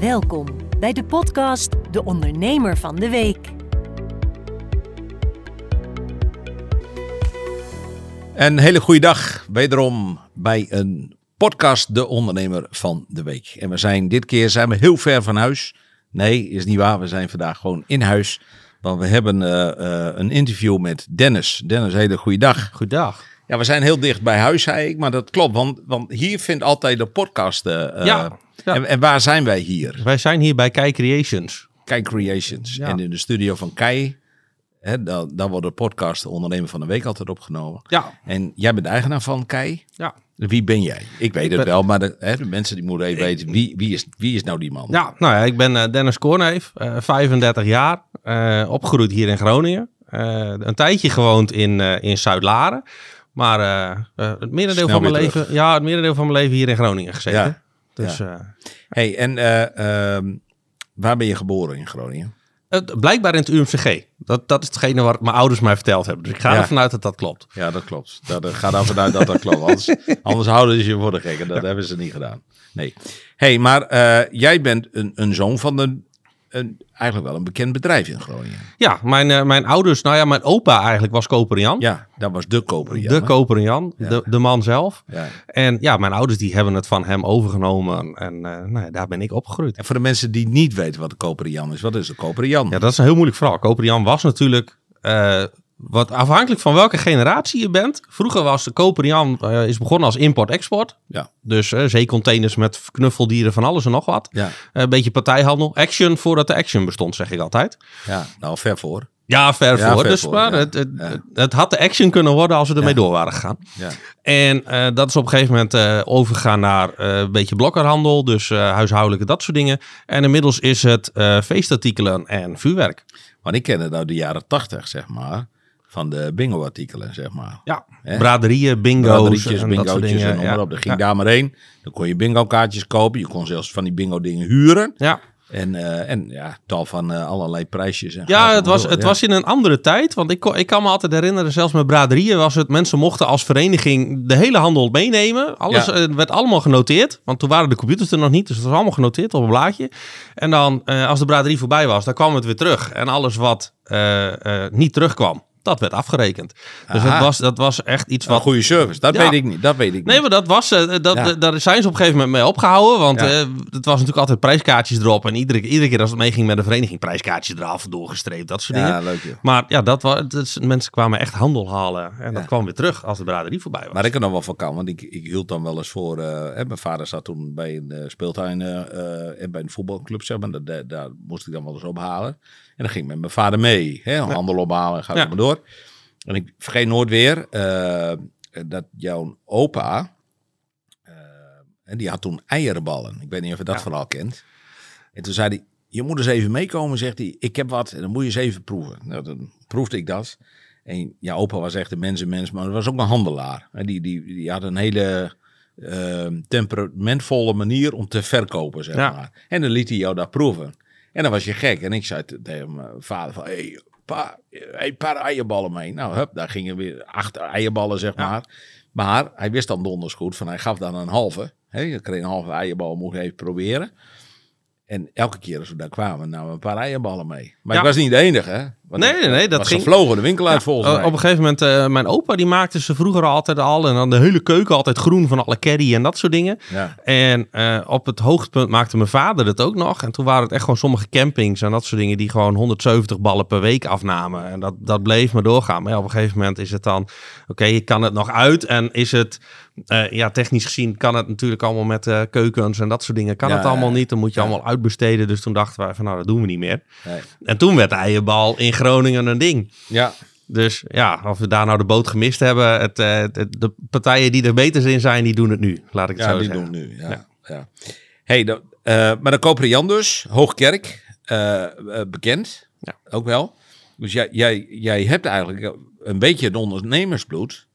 Welkom bij de podcast De Ondernemer van de Week. Een hele goede dag, wederom bij een podcast De Ondernemer van de Week. En we zijn dit keer zijn we heel ver van huis. Nee, is niet waar. We zijn vandaag gewoon in huis. Want we hebben eh, eh, een interview met Dennis. Dennis, hele goede dag. Goedendag. Ja, we zijn heel dicht bij huis, zei ik. Maar dat klopt, want, want hier vindt altijd de podcast. eh, eh, Ja, ja. En, en waar zijn wij hier? Wij zijn hier bij Kei Creations. Kai Creations. Ja. En in de studio van Kai, hè, dan, dan wordt de podcast De Ondernemer van de Week altijd opgenomen. Ja. En jij bent eigenaar van Kai. Ja. Wie ben jij? Ik weet het ben- wel, maar de, hè, de mensen die moeten even weten, wie, wie, is, wie is nou die man? Ja, nou ja, ik ben eh, Dennis Korneef, eh 35 jaar, opgegroeid hier in Groningen. Een tijdje gewoond in, in Zuid-Laren. Maar eh, eh, het merendeel Snel van mijn leven, ja, het merendeel van mijn leven hier in Groningen gezeten. Ja. Dus Ja. eh, Hey, en eh, ehm, waar ben je geboren in Groningen? blijkbaar in het UMCG. Dat, dat is hetgene wat mijn ouders mij verteld hebben. Dus ik ga Ja. ervan uit dat dat klopt. Ja, dat klopt. Dat, ga ervan uit dat dat klopt. Anders, anders houden ze je voor de gek. En dat hebben ze niet gedaan. Nee. hey, maar jij bent een, een zoon van een, een, eigenlijk wel een bekend bedrijf in Groningen. Ja, mijn, eh, mijn ouders, nou ja, mijn opa eigenlijk was Koperian. Ja, dat was de koper. de Koperian, Ja. de, de man zelf. Ja. En ja, mijn ouders die hebben het van hem overgenomen. En eh, nou ja, daar ben ik opgegroeid. En voor de mensen die niet weten wat de koperian is, wat is de koperian? Ja, dat is een heel moeilijk verhaal. Koperian was natuurlijk... eh, wat afhankelijk van welke generatie je bent. Vroeger was de Koperian eh, is begonnen als import-export. Ja. Dus eh, zeecontainers met knuffeldieren van alles en nog wat. Ja, Eh, een beetje partijhandel. Action voordat de action bestond, zeg ik altijd. ja, nou ver voor. Ja, ver Ja, voor. ver dus voor, maar ja. het, het, Ja. het, het had de action kunnen worden als we ermee door waren gegaan. Ja. En eh, dat is op een gegeven moment eh, overgegaan naar eh, een beetje blokkerhandel, dus eh, huishoudelijke, dat soort dingen. En inmiddels is het eh, feestartikelen en vuurwerk. Want ik ken het uit de jaren tachtig, zeg maar. Van de bingo-artikelen, zeg maar. Ja, braderieën, bingo's Braderietjes, en dat soort bingootjes dingen. en noem maar op. Daar ging ja. daar maar heen. Dan kon je bingo-kaartjes kopen. Je kon zelfs van die bingo-dingen huren. Ja, En, eh, en ja, tal van eh, allerlei prijsjes. En ja het, was, door, het ja. was in een andere tijd. Want ik, kon- ik kan me altijd herinneren, zelfs met braderieën was het... mensen mochten als vereniging de hele handel meenemen. Alles Ja. eh, werd allemaal genoteerd. Want toen waren de computers er nog niet. Dus het was allemaal genoteerd op een blaadje. En dan, eh, als de braderie voorbij was, dan kwam het weer terug. En alles wat eh, eh, niet terugkwam, dat werd afgerekend. Dus Aha. het was, dat was echt iets Een wat... goede service. Dat Ja. weet ik niet. Dat weet ik niet. Nee, maar dat was, eh, dat, Ja. daar zijn ze op een gegeven moment mee opgehouden. Want Ja. eh, het was natuurlijk altijd prijskaartjes erop. En iedere, iedere keer als het meeging met de vereniging, prijskaartjes eraf, doorgestreept, dat soort dingen. ja, leuk. Maar ja, dat was, dat is- mensen kwamen echt handel halen. En dat kwam weer terug als de braderie voorbij was. Maar ik er nog wel van kan, want ik, ik hield dan wel eens voor. eh, hè, mijn vader zat toen bij een eh, speeltuin eh, eh, en bij een voetbalclub, zeg maar. Daar, daar, moest ik dan wel eens ophalen. En dan ging ik met mijn vader mee. Hè, handel ophalen en ga Ja. maar door. En ik vergeet nooit weer eh, dat jouw opa. eh, en die had toen eierenballen. Ik weet niet of je dat Ja. verhaal kent. En toen zei hij: Je moet eens even meekomen, zegt hij. Ik heb wat en dan moet je eens even proeven. Nou, dan proefde ik dat. En ja, opa was echt een mensenmens, maar hij was ook een handelaar. En die, die, die had een hele eh, temperamentvolle manier om te verkopen, zeg Ja. maar. En dan liet hij jou dat proeven. En dan was je gek. En ik zei te- tegen mijn vader van, hey, pa, hey, paar eierballen mee. Nou, hup, daar gingen weer acht eierballen, zeg Ja. maar. Maar hij wist dan donders goed van, hij gaf dan een halve. Hè, je kreeg een halve eierbal, je even proberen. En elke keer als we daar kwamen, namen we een paar eierballen mee. Maar Ja. ik was niet de enige, hè? Want Nee, nee, nee, dat ging- Ze vlogen de winkel uit volgens Eh, mij. op een gegeven moment, eh, mijn opa die maakte ze vroeger altijd al. En dan de hele keuken altijd groen van alle curry en dat soort dingen. Ja. En eh, op het hoogtepunt maakte mijn vader het ook nog. En toen waren het echt gewoon sommige campings en dat soort dingen die gewoon 170 ballen per week afnamen. En dat, dat bleef maar doorgaan. Maar ja, op een gegeven moment is het dan, oké, je kan het nog uit. En is het, eh, ja, technisch gezien kan het natuurlijk allemaal met keukens en dat soort dingen. Kan het allemaal niet. Dan moet je allemaal uitbesteden. Dus toen dachten wij van, nou, dat doen we niet meer. Nee. En toen werd de eierbal in Groningen een ding. Ja, Dus ja, of we daar nou de boot gemist hebben. Het, eh, het- de partijen die er beter in zijn, die doen het nu. Laat ik het ja zo die zeggen. doen nu. Ja, Ja. ja. Hey, de, eh, maar de Koper dus, Hoogkerk, eh, bekend. Ja. Ook wel. Dus jij, jij, jij hebt eigenlijk een beetje het ondernemersbloed.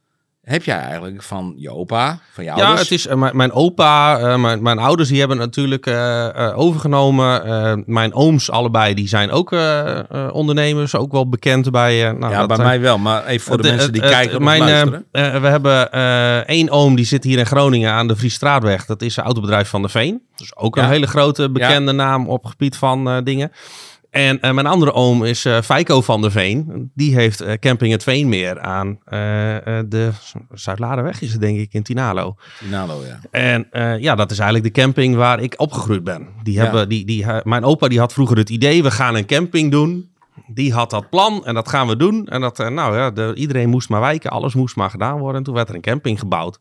Heb jij eigenlijk van je opa, van je Ja, ouders? het is, eh, mijn, mijn opa, eh, mijn, mijn ouders, die hebben natuurlijk eh, overgenomen. Mijn ooms allebei, die zijn ook ondernemers, ook wel bekend bij... nou, ja, dat, bij mij wel, maar even voor de, mensen die kijken mijn, we hebben één oom die zit hier in Groningen aan de Vriesstraatweg. Dat is een autobedrijf van de Veen. Dus ook een Ja. hele grote bekende naam op gebied van dingen. En eh, mijn andere oom is eh Feiko van der Veen. Die heeft eh, camping het Veenmeer aan de Zuidlarenweg is het denk ik in Tinalo. Tinalo, ja. En ja, dat is eigenlijk de camping waar ik opgegroeid ben. Die Ja. hebben, die, die, mijn opa die had vroeger het idee, we gaan een camping doen. Die had dat plan en dat gaan we doen. En dat, eh, nou ja, de, iedereen moest maar wijken, alles moest maar gedaan worden. En toen werd er een camping gebouwd.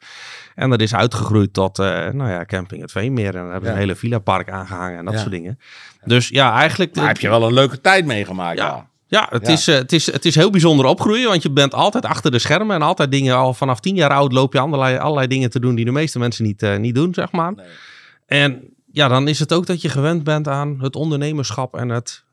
En dat is uitgegroeid tot, eh, nou ja, camping het Veenmeer. En daar hebben ze Ja. een hele villa-park aangehangen en dat Ja. soort dingen. Dus ja, eigenlijk... Maar heb je wel een leuke tijd meegemaakt Ja. Ja, het, Ja. Is, eh, het, is, het is heel bijzonder opgroeien, want je bent altijd achter de schermen en altijd dingen, al vanaf tien jaar oud loop je allerlei, allerlei dingen te doen die de meeste mensen niet, niet doen, zeg maar. Nee. En ja, dan is het ook dat je gewend bent aan het ondernemerschap en het,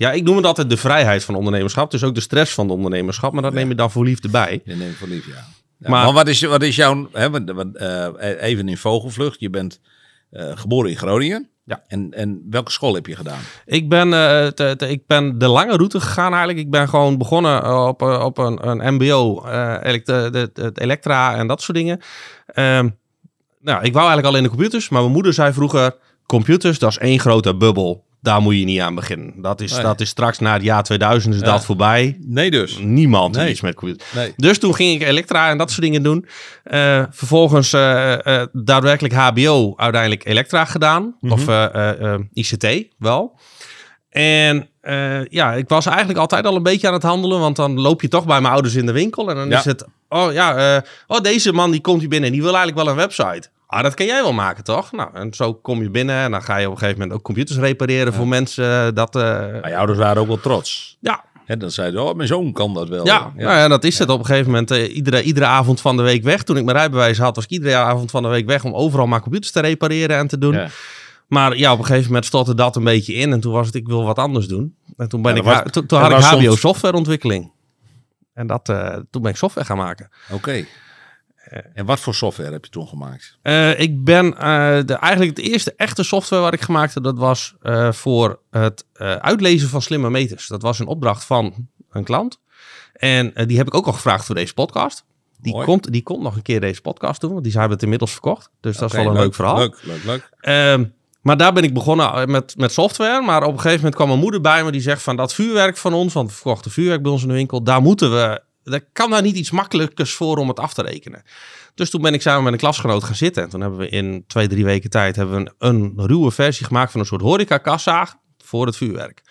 ja, ik noem het altijd de vrijheid van ondernemerschap, dus ook de stress van de ondernemerschap, maar dat Ja. neem je dan voor liefde bij. Je neemt voor lief, ja. Ja, Maar- maar, wat, is, wat is jouw... Hè, eh, even in vogelvlucht. Je bent eh, geboren in Groningen. Ja. En, en welke school heb je gedaan? Ik ben, eh, te- te- ik ben de lange route gegaan eigenlijk. Ik ben gewoon begonnen op, op een, een mbo, elekt- de, de, het elektra en dat soort dingen. Ehm, nou, ik wou eigenlijk al in de computers, maar mijn moeder zei vroeger... computers, dat is één grote bubbel. Daar moet je niet aan beginnen. Dat is, Nee. dat is straks na het jaar 2000 is Ja. dat voorbij. Nee dus. Niemand Nee. iets met computers. Nee. Dus toen ging ik elektra en dat soort dingen doen. Eh, vervolgens eh, eh, daadwerkelijk HBO, uiteindelijk elektra gedaan. Mhm. Of ICT wel. En ja, ik was eigenlijk altijd al een beetje aan het handelen. Want dan loop je toch bij mijn ouders in de winkel. En dan Ja. is het, oh ja, oh deze man die komt hier binnen en die wil eigenlijk wel een website. Ah, dat kan jij wel maken, toch? Nou, en zo kom je binnen en dan ga je op een gegeven moment ook computers repareren voor mensen. Dat, eh, Maar je ouders waren ook wel trots. ja, Hè, dan zeiden oh, mijn zoon kan dat wel. ja, Nou ja, dat is het op een gegeven moment. eh, iedere, iedere avond van de week weg. Toen ik mijn rijbewijs had, was ik iedere avond van de week weg om overal maar computers te repareren en te doen. Maar ja, op een gegeven moment stortte dat een beetje in. En toen was het, ik wil wat anders doen. En toen, ben ik, dat was- toen, toen en had ik HBO soms- softwareontwikkeling. En dat, toen ben ik software gaan maken. Oké. En wat voor software heb je toen gemaakt? Eh, ik ben eh, de, eigenlijk het eerste echte software wat ik gemaakt heb, dat was eh, voor het eh, uitlezen van slimme meters. Dat was een opdracht van een klant. En eh, die heb ik ook al gevraagd voor deze podcast. Die Mooi. komt, die komt nog een keer deze podcast doen, want die hebben het inmiddels verkocht. Dus dat is wel een leuk, verhaal. Leuk, leuk, leuk. Ehm, maar daar ben ik begonnen eh, met, met software. Maar op een gegeven moment kwam mijn moeder bij me die zegt van dat vuurwerk van ons, want we verkochten vuurwerk bij ons in de winkel, daar moeten we, daar kan daar niet iets makkelijkers voor om het af te rekenen. Dus toen ben ik samen met een klasgenoot gaan zitten. En toen hebben we in twee, drie weken tijd hebben we een, ruwe versie gemaakt van een soort horeca-kassa voor het vuurwerk.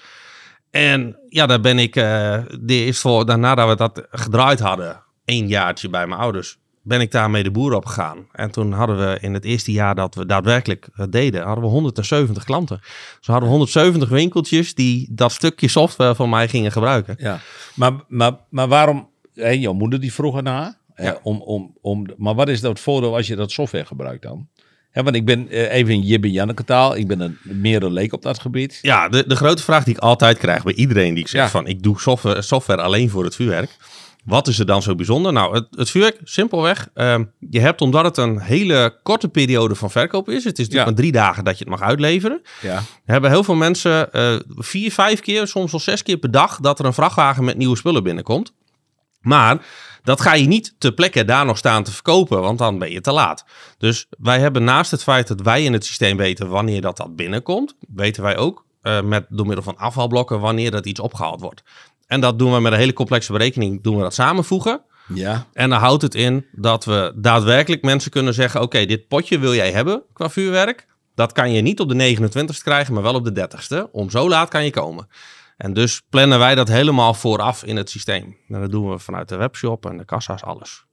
En ja, daar ben ik, eh de voor, daarna dat we dat gedraaid hadden, één jaartje bij mijn ouders, ben ik daarmee de boer op gegaan. En toen hadden we in het eerste jaar dat we daadwerkelijk het deden, hadden we 170 klanten. Dus we hadden 170 winkeltjes die dat stukje software van mij gingen gebruiken. Ja. Maar, maar, maar waarom... Hè, jouw moeder die vroeg ernaar. Ja. om, om, om, maar wat is dat voordeel als je dat software gebruikt dan? Hè, want ik ben eh, even in Jibbe Janneke taal. Ik ben een meer een leek op dat gebied. Ja, de, de grote vraag die ik altijd krijg bij iedereen die ik zeg Ja. van ik doe software, software alleen voor het vuurwerk. Wat is er dan zo bijzonder? Nou, het, het vuurwerk, simpelweg. ehm, je hebt, omdat het een hele korte periode van verkoop is, het is natuurlijk Ja. maar drie dagen dat je het mag uitleveren, Ja. hebben heel veel mensen eh, vier, vijf keer, soms wel zes keer per dag, dat er een vrachtwagen met nieuwe spullen binnenkomt. Maar dat ga je niet ter plekke daar nog staan te verkopen, want dan ben je te laat. Dus wij hebben naast het feit dat wij in het systeem weten wanneer dat, dat binnenkomt, weten wij ook eh, met, door middel van afvalblokken wanneer dat iets opgehaald wordt. En dat doen we met een hele complexe berekening, doen we dat samenvoegen. Ja. En dan houdt het in dat we daadwerkelijk mensen kunnen zeggen: Oké, dit potje wil jij hebben qua vuurwerk. Dat kan je niet op de 29ste krijgen, maar wel op de 30ste. Om zo laat kan je komen. En dus plannen wij dat helemaal vooraf in het systeem. En dat doen we vanuit de webshop en de kassa's, alles.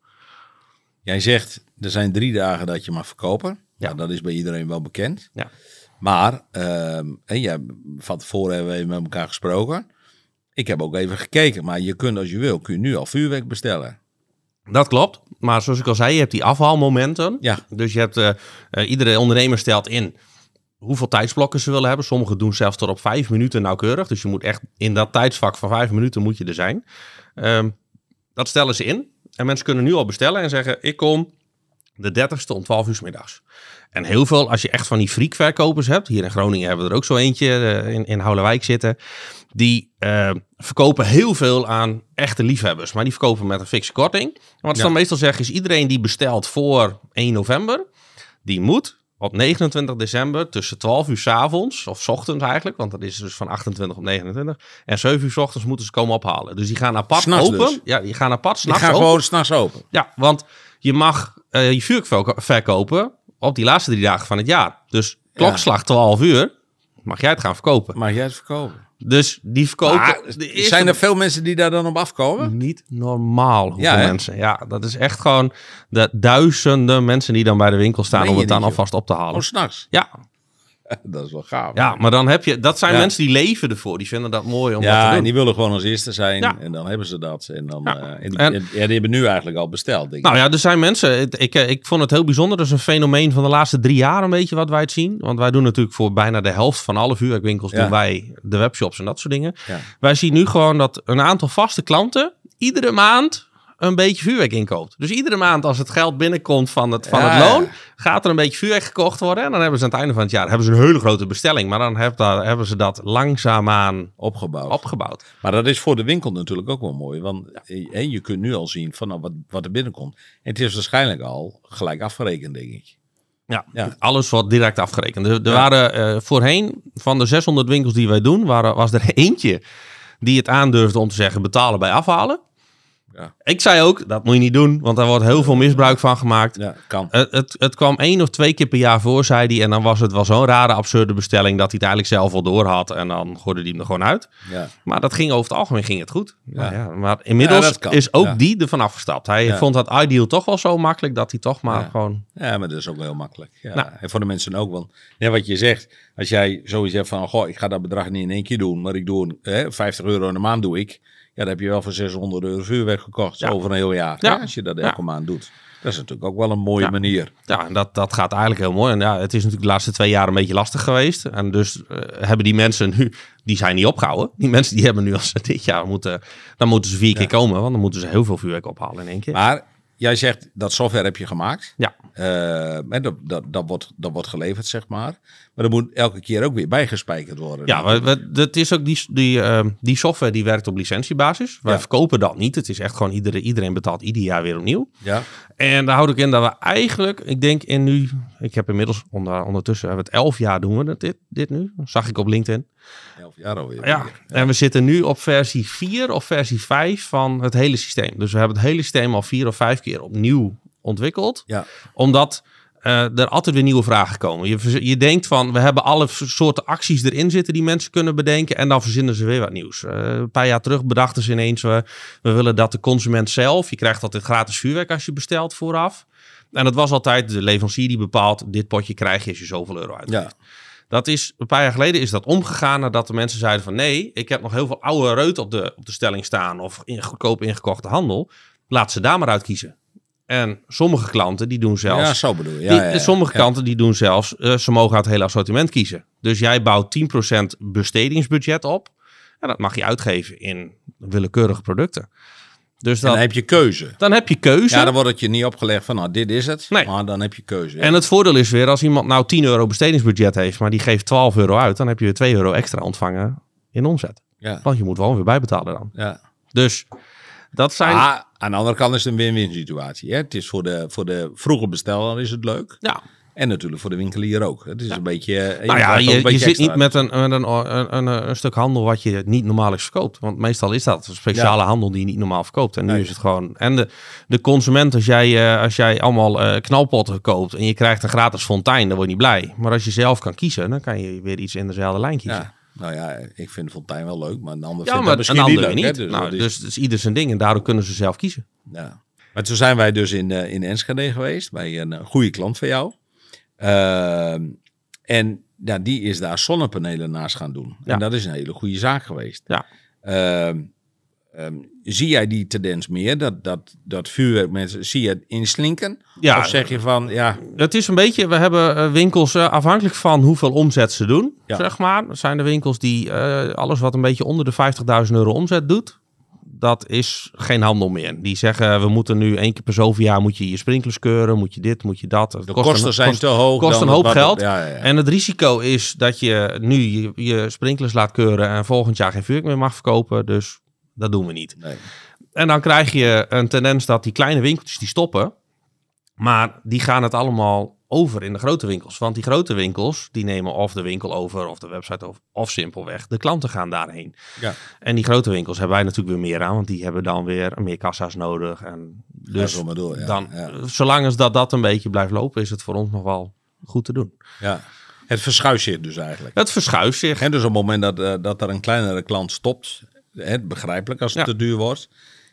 Jij zegt, er zijn drie dagen dat je mag verkopen. Ja. Ja. dat is bij iedereen wel bekend. Ja. Maar, ehm en ja, van tevoren hebben we even met elkaar gesproken. Ik heb ook even gekeken, maar je kunt als je wil, kun je nu al vuurwerk bestellen. Dat klopt. Maar zoals ik al zei, je hebt die afhaalmomenten. Ja. Dus je hebt, eh, eh, iedere ondernemer stelt in hoeveel tijdsblokken ze willen hebben. Sommigen doen zelfs tot op vijf minuten nauwkeurig. Dus je moet echt in dat tijdsvak van vijf minuten moet je er zijn. Ehm, dat stellen ze in. En mensen kunnen nu al bestellen en zeggen, ik kom de 30ste om 12 uur 's middags. En heel veel, als je echt van die freakverkopers hebt, hier in Groningen hebben we er ook zo eentje eh, in, in Houwelwijk zitten, die eh, verkopen heel veel aan echte liefhebbers, maar die verkopen met een fikse korting. En wat ze Ja. dan meestal zeggen is, iedereen die bestelt voor 1 november, die moet op 29 december tussen 12 uur 's avonds, of 's ochtends eigenlijk, want dat is dus van 28 op 29, en 7 uur 's ochtends moeten ze komen ophalen. Dus die gaan apart S'nachts open. dus? Ja, die gaan apart Die s'nachts gaan open. gewoon s'nachts open. Ja, want je mag eh, je vuurwerk verko- verkopen op die laatste drie dagen van het jaar. Dus klokslag 12 uur mag jij het gaan verkopen. Mag jij het verkopen? Dus die verkopen... Maar, de eerste- zijn er veel mensen die daar dan op afkomen? Niet normaal hoeveel Ja, mensen. Ja, dat is echt gewoon de duizenden mensen die dan bij de winkel staan Meen om het dan niet, alvast op te halen. Gewoon s'nachts. Ja, Dat is wel gaaf. ja, maar dan heb je... Dat zijn Ja. mensen die leven ervoor. Die vinden dat mooi om dat te Ja, doen. en die willen gewoon als eerste zijn. Ja. En dan hebben ze dat. En dan, Ja. eh, en die, En- ja, die hebben nu eigenlijk al besteld, denk ik. Nou ja, er zijn mensen. Ik, eh, ik vond het heel bijzonder. Dat is een fenomeen van de laatste drie jaar een beetje wat wij het zien. Want wij doen natuurlijk voor bijna de helft van alle vuurwerkwinkels Ja. doen wij de webshops en dat soort dingen. Ja. Wij zien nu gewoon dat een aantal vaste klanten iedere maand een beetje vuurwerk inkoopt. Dus iedere maand als het geld binnenkomt van het, van Ja, het loon, ja. gaat er een beetje vuurwerk gekocht worden. En dan hebben ze aan het einde van het jaar hebben ze een hele grote bestelling. Maar dan heb, daar- hebben ze dat langzaamaan Opgebouwd. opgebouwd. Maar dat is voor de winkel natuurlijk ook wel mooi. Want eh, je kunt nu al zien van nou, wat, wat er binnenkomt. En het is waarschijnlijk al gelijk afgerekend, denk ik. Ja, Ja. alles wordt direct afgerekend. Er, er Ja. waren eh, voorheen, van de 600 winkels die wij doen, waren, was er eentje die het aandurfde om te zeggen betalen bij afhalen. Ja. Ik zei ook, dat moet je niet doen, want daar wordt heel veel misbruik van gemaakt. Ja, kan. Het, het, het kwam één of twee keer per jaar voor, zei hij. En dan was het wel zo'n rare, absurde bestelling dat hij het eigenlijk zelf al door had. En dan gooide hij hem er gewoon uit. Ja. Maar dat ging over het algemeen ging het goed. Ja. Ja, maar inmiddels is ook die ervan afgestapt. Hij vond dat ideal toch wel zo makkelijk dat hij toch maar gewoon... ja, maar dat is ook wel heel makkelijk. Ja. Nou. En voor de mensen ook. Want wat je zegt, als jij zoiets hebt van, goh, ik ga dat bedrag niet in één keer doen. Maar ik doe hè, 50 euro in de maand doe ik. Ja, dan heb je wel voor 600 euro vuurwerk gekocht. Ja. Over een heel jaar. Ja. hè, als je dat elke maand doet. Dat is natuurlijk ook wel een mooie manier. Ja, en dat, dat gaat eigenlijk heel mooi. En ja, het is natuurlijk de laatste twee jaar een beetje lastig geweest. En dus eh, hebben die mensen nu, die zijn niet opgehouden. Die mensen die hebben nu als ze dit jaar moeten, dan moeten ze vier keer komen. Want dan moeten ze heel veel vuurwerk ophalen in één keer. Maar jij zegt dat software heb je gemaakt. Ja. En dat, dat, dat, wordt, dat wordt geleverd, zeg maar. Maar dat moet elke keer ook weer bijgespijkerd worden. Ja, we- dat is ook die, die, eh, die software die werkt op licentiebasis. Wij Ja. verkopen dat niet. Het is echt gewoon iedereen, iedereen betaalt ieder jaar weer opnieuw. Ja. En daar houd ik in dat we eigenlijk, ik denk in nu, ik heb inmiddels onder, ondertussen hebben we het elf jaar doen we het, dit, dit nu. Dat zag ik op LinkedIn. Elf jaar alweer. Ja, en we zitten nu op versie 4 of versie 5 van het hele systeem. Dus we hebben het hele systeem al vier of vijf keer opnieuw ontwikkeld. Ja. Omdat eh, er altijd weer nieuwe vragen komen. Je, je denkt van, we hebben alle soorten acties erin zitten die mensen kunnen bedenken. En dan verzinnen ze weer wat nieuws. Eh, een paar jaar terug bedachten ze ineens, we, we willen dat de consument zelf, je krijgt altijd gratis vuurwerk als je bestelt vooraf. En dat was altijd de leverancier die bepaalt, dit potje krijg je als je zoveel euro uit. Ja. Dat is, een paar jaar geleden is dat omgegaan nadat de mensen zeiden van nee, ik heb nog heel veel oude reut op de, op de stelling staan of in, goedkoop ingekochte handel. Laat ze daar maar uit kiezen. En sommige klanten die doen zelfs... ja, zo bedoel je. Ja, die- ja, ja. Sommige klanten die doen zelfs, eh, ze mogen uit het hele assortiment kiezen. Dus jij bouwt 10% bestedingsbudget op. En dat mag je uitgeven in willekeurige producten. Dus dan, heb je keuze. dan heb je keuze. Ja, dan wordt het je niet opgelegd van, nou, dit is het. Nee. Maar dan heb je keuze. En het voordeel is weer, als iemand nou 10 euro bestedingsbudget heeft, maar die geeft 12 euro uit, dan heb je weer 2 euro extra ontvangen in omzet. ja. Want je moet wel weer bijbetalen dan. Ja. Dus dat zijn... Ah, aan de andere kant is het een win-win situatie. Hè? Het is voor de, voor de vroege besteller is het leuk. ja, En natuurlijk voor de winkelier ook. Het is een beetje... eh, nou ja, je, zit niet met, een, met een, een, een, een stuk handel wat je niet normaal is verkoopt. Want meestal is dat een speciale handel die je niet normaal verkoopt. En nu Nee. is het gewoon... En de, de consument, als jij, eh, als jij allemaal eh, knalpotten koopt en je krijgt een gratis fontein, dan word je niet blij. Maar als je zelf kan kiezen, dan kan je weer iets in dezelfde lijn kiezen. Ja. Nou ja, ik vind Fontijn wel leuk, maar een ander Ja, vindt maar misschien een niet ander leuk. weer hè? niet. Dus nou, is- dus het is ieder zijn ding en daardoor kunnen ze zelf kiezen. Ja. Maar toen zijn wij dus in, eh, in Enschede geweest, bij een eh, goede klant van jou. Ehm, en ja, die is daar zonnepanelen naast gaan doen. Ja. En dat is een hele goede zaak geweest. Ja. Ehm, ehm, zie jij die tendens meer? Dat, dat, dat vuurwerk mensen, zie je het inslinken? Ja. Of zeg je van, ja, Het is een beetje, we hebben eh, winkels eh, afhankelijk van hoeveel omzet ze doen, Ja. zeg maar. Er zijn de winkels die eh, alles wat een beetje onder de 50.000 euro omzet doet, dat is geen handel meer. Die zeggen, we moeten nu één keer per zoveel jaar moet je je sprinklers keuren, moet je dit, moet je dat. Het De kost een- kosten zijn kost- te hoog. kost een hoop wat- geld. Ja, ja, ja. En het risico is dat je nu je, je sprinklers laat keuren en volgend jaar geen vuurwerk meer mag verkopen. Dus dat doen we niet. Nee. En dan krijg je een tendens dat die kleine winkeltjes die stoppen. Maar die gaan het allemaal over in de grote winkels. Want die grote winkels, die nemen of de winkel over of de website over. Of simpelweg, de klanten gaan daarheen. Ja. En die grote winkels hebben wij natuurlijk weer meer aan. Want die hebben dan weer meer kassa's nodig. En dus zo maar door. Ja. dan, ja. zolang als dat, dat een beetje blijft lopen, is het voor ons nog wel goed te doen. ja. Het verschuift zich dus eigenlijk. Het verschuift zich. En dus op het moment dat, eh, dat er een kleinere klant stopt, hè, begrijpelijk als het Ja. te duur wordt.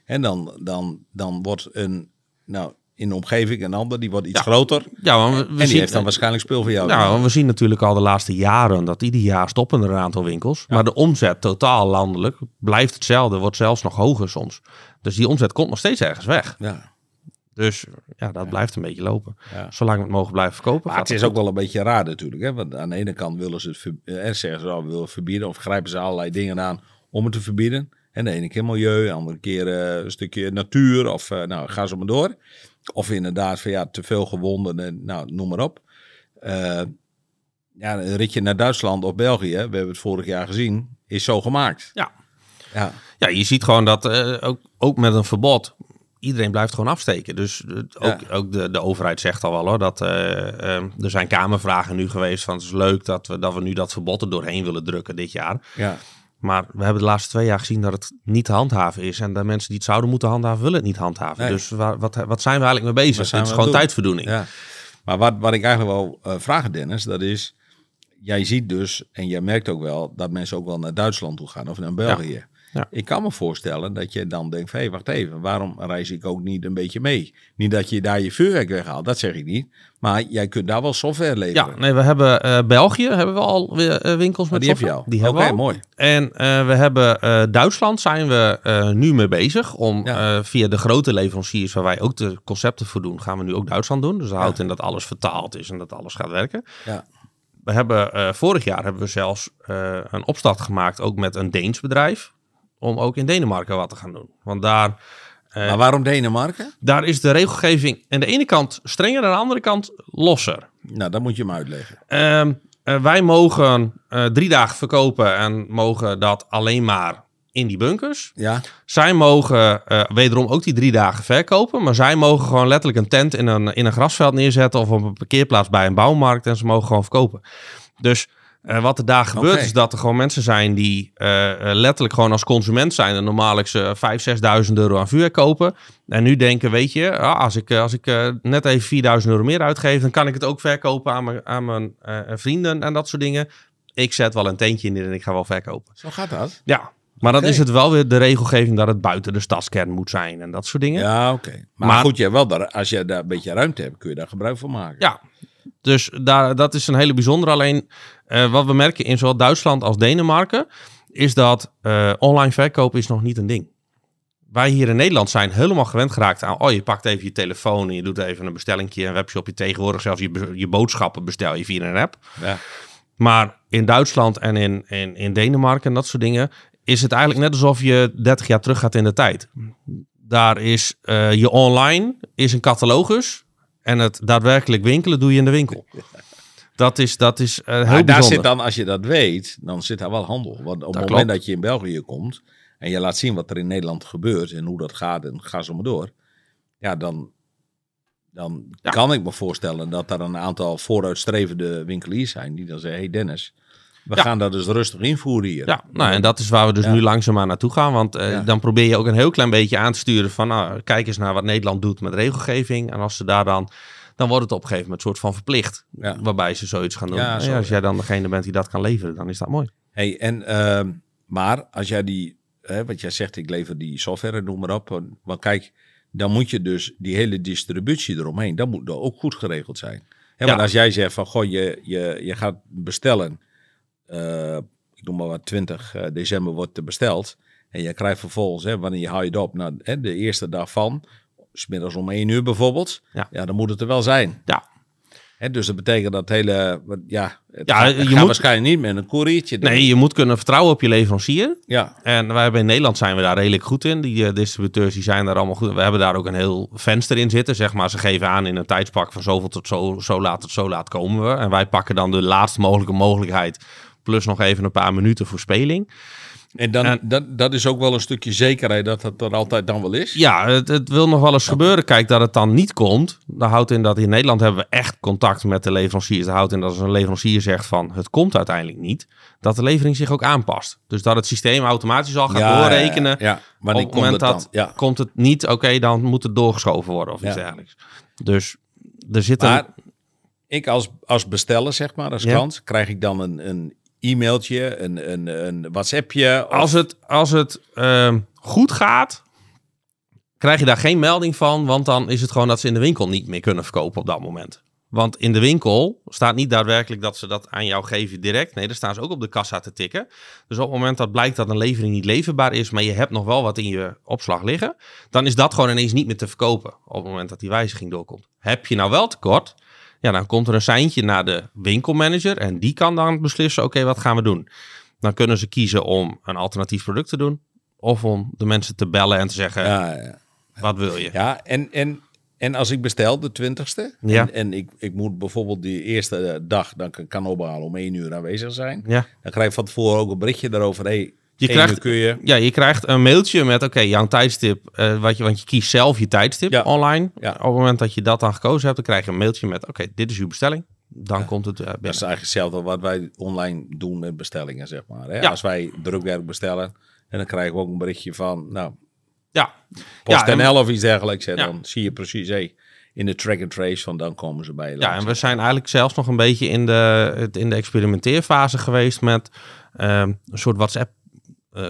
En dan, dan, dan wordt een, nou, in de omgeving een ander, die wordt iets Ja. groter. Ja, want we, we en die zien, heeft dan waarschijnlijk speel voor jou. Nou, want we zien natuurlijk al de laatste jaren dat ieder jaar stoppen er een aantal winkels. Maar de omzet totaal landelijk blijft hetzelfde, wordt zelfs nog hoger soms. Dus die omzet komt nog steeds ergens weg. ja. Dus ja, dat blijft een beetje lopen. Ja. Zolang we het mogen blijven verkopen. Maar het is goed. ook wel een beetje raar natuurlijk. Hè? Want aan de ene kant willen ze het ver- eh, zeggen ze al willen verbieden. Of grijpen ze allerlei dingen aan om het te verbieden. En de ene keer milieu, de andere keer eh, een stukje natuur. Of eh, nou, ga zo maar door. Of inderdaad van ja, te veel gewonden. En, nou, noem maar op. Eh, ja, een ritje naar Duitsland of België, we hebben het vorig jaar gezien, is zo gemaakt. Ja. Ja, Ja, je ziet gewoon dat eh, ook, ook met een verbod, iedereen blijft gewoon afsteken. Dus ook, Ja. ook de, de overheid zegt al wel hoor, dat eh, eh, er zijn kamervragen nu geweest van het is leuk dat we, dat we nu dat verbod er doorheen willen drukken dit jaar. ja. Maar we hebben de laatste twee jaar gezien dat het niet te handhaven is. En de mensen die het zouden moeten handhaven, willen het niet handhaven. Nee. Dus waar, wat, wat zijn we eigenlijk mee bezig? Dit is gewoon het doen? tijdverdoening. Ja. Maar wat, wat ik eigenlijk wel eh vraag, Dennis, dat is... Jij ziet dus, en jij merkt ook wel, dat mensen ook wel naar Duitsland toe gaan of naar België. Ja. Ik kan me voorstellen dat je dan denkt, hé, hey, wacht even, waarom reis ik ook niet een beetje mee? Niet dat je daar je vuurwerk weghaalt, dat zeg ik niet. Maar jij kunt daar wel software leveren. Ja, nee, we hebben eh, België, hebben we al weer eh, winkels met die heb je software. al. Die hebben we al. mooi. En eh, we hebben eh, Duitsland zijn we eh, nu mee bezig om Ja. eh, via de grote leveranciers waar wij ook de concepten voor doen, gaan we nu ook Duitsland doen. Dus dat houdt in dat alles vertaald is en dat alles gaat werken. Ja. We hebben eh, vorig jaar hebben we zelfs eh, een opstart gemaakt, ook met een Deens bedrijf, om ook in Denemarken wat te gaan doen. Want daar, eh, Maar waarom Denemarken? daar is de regelgeving aan de ene kant strenger, aan de andere kant losser. Nou, dat moet je me uitleggen. Ehm, eh, wij mogen eh, drie dagen verkopen en mogen dat alleen maar in die bunkers. Ja, Zij mogen wederom ook die drie dagen verkopen, maar zij mogen gewoon letterlijk een tent in een, in een grasveld neerzetten of op een parkeerplaats bij een bouwmarkt en ze mogen gewoon verkopen. Dus eh, wat er daar gebeurt is dat er gewoon mensen zijn die eh, eh, letterlijk gewoon als consument zijn en normaal ze 5.000, 6.000 euro aan vuur kopen. En nu denken, weet je, ah, als ik, als ik net even 4.000 euro meer uitgeef, dan kan ik het ook verkopen aan mijn, aan mijn vrienden en dat soort dingen. Ik zet wel een tentje in en ik ga wel verkopen. zo gaat dat. Ja, maar dan Oké. is het wel weer de regelgeving dat het buiten de stadskern moet zijn en dat soort dingen. Ja, Ja, oké. Maar, Maar- goed, je wel daar, als je daar een beetje ruimte hebt, kun je daar gebruik van maken. Dus daar, dat is een hele bijzondere. Alleen eh, wat we merken in zowel Duitsland als Denemarken is dat eh, online verkoop is nog niet een ding. Wij hier in Nederland zijn helemaal gewend geraakt aan, oh je pakt even je telefoon en je doet even een bestellingje, een webshopje tegenwoordig, zelfs je, je boodschappen bestel je via een app. Ja. Maar in Duitsland en in, in, in Denemarken en dat soort dingen is het eigenlijk net alsof je 30 jaar terug gaat in de tijd. Daar is eh, je online is een catalogus en het daadwerkelijk winkelen doe je in de winkel. Dat is, dat is eh, heel Maar daar bijzonder. zit dan, als je dat weet, dan zit daar wel handel. Want op het moment klopt. dat je in België komt en je laat zien wat er in Nederland gebeurt en hoe dat gaat en ga zo maar door. Ja, dan, dan Ja. kan ik me voorstellen dat er een aantal vooruitstrevende winkeliers zijn die dan zeggen, hey Dennis, we Ja. gaan dat dus rustig invoeren hier. Ja, nou, en dat is waar we dus Ja. nu langzaamaan naartoe gaan. Want eh, Ja. dan probeer je ook een heel klein beetje aan te sturen van... Nou, kijk eens naar wat Nederland doet met regelgeving. En als ze daar dan... Dan wordt het op een gegeven moment een soort van verplicht. Waarbij ze zoiets gaan doen. Zo, als jij dan degene bent die dat kan leveren, dan is dat mooi. Hey, en, ehm, maar als jij die, hè, wat jij zegt, ik lever die software, noem maar op. want- kijk, dan moet je dus die hele distributie eromheen, dat moet ook goed geregeld zijn. Hè, Ja. Want als jij zegt van, goh, je, je, je gaat bestellen, ik noem maar wat, 20 eh, december wordt besteld. En je krijgt vervolgens, hè, wanneer je haal je het op, nou, hè, de eerste dag van, smiddags om 1 uur bijvoorbeeld. Ja. ja, dan moet het er wel zijn. Ja. Hè, dus dat betekent dat hele, ja, het Ja, gaat, je gaat moet- waarschijnlijk niet met een koeriertje doen. Nee, je moet kunnen vertrouwen op je leverancier. Ja, En wij hebben in Nederland zijn we daar redelijk goed in. Die eh, distributeurs die zijn daar allemaal goed. We hebben daar ook een heel venster in zitten. Zeg maar, ze geven aan in een tijdspak van zoveel tot zo, zo laat tot zo laat komen we. En wij pakken dan de laatst mogelijke mogelijkheid. Plus nog even een paar minuten voor speling. en, dan, En- dat, dat is ook wel een stukje zekerheid dat het er altijd dan wel is. Ja, het, het wil nog wel eens gebeuren. Kijk, dat het dan niet komt. Dat houdt in dat in Nederland hebben we echt contact met de leveranciers. Dat houdt in dat als een leverancier zegt van het komt uiteindelijk niet. Dat de levering zich ook aanpast. Dus dat het systeem automatisch al gaat Ja, doorrekenen. Ja, op het moment dat dan? Ja. komt het niet, oké, dan moet het doorgeschoven worden of iets dergelijks. Dus er zit een... Maar ik als, als besteller, zeg maar, als klant, krijg ik dan een, een e-mailtje, een, een, een WhatsAppje. Als het, als het ehm, goed gaat, krijg je daar geen melding van. Want dan is het gewoon dat ze in de winkel niet meer kunnen verkopen op dat moment. Want in de winkel staat niet daadwerkelijk dat ze dat aan jou geven direct. Nee, daar staan ze ook op de kassa te tikken. Dus op het moment dat blijkt dat een levering niet leverbaar is, maar je hebt nog wel wat in je opslag liggen, dan is dat gewoon ineens niet meer te verkopen op het moment dat die wijziging doorkomt. Heb je nou wel tekort, ja, dan komt er een seintje naar de winkelmanager en die kan dan beslissen, oké, wat gaan we doen? Dan kunnen ze kiezen om een alternatief product te doen of om de mensen te bellen en te zeggen, Ja, ja. wat wil je? ja en, en, en als ik bestel de twintigste Ja. en, en ik, ik moet bijvoorbeeld die eerste eh, dag dan kan, kan ophalen om één uur aanwezig zijn, Ja. dan krijg je van tevoren ook een berichtje daarover. Hey, Je krijgt- je. Ja, je krijgt een mailtje met, oké, jouw tijdstip, eh, wat je, want je kiest zelf je tijdstip Ja. online. Ja. Op het moment dat je dat dan gekozen hebt, dan krijg je een mailtje met, oké, dit is uw bestelling. Dan komt het eh, Dat is eigenlijk hetzelfde wat wij online doen met bestellingen, zeg maar. Hè? Als wij drukwerk bestellen, en dan krijgen we ook een berichtje van, nou, Ja, PostNL Ja, en- of iets dergelijks. Ja. Dan zie je precies, hey, in de track and trace van dan komen ze bij je ja, en we zijn eigenlijk zelfs nog een beetje in de, in de experimenteerfase geweest met ehm, een soort WhatsApp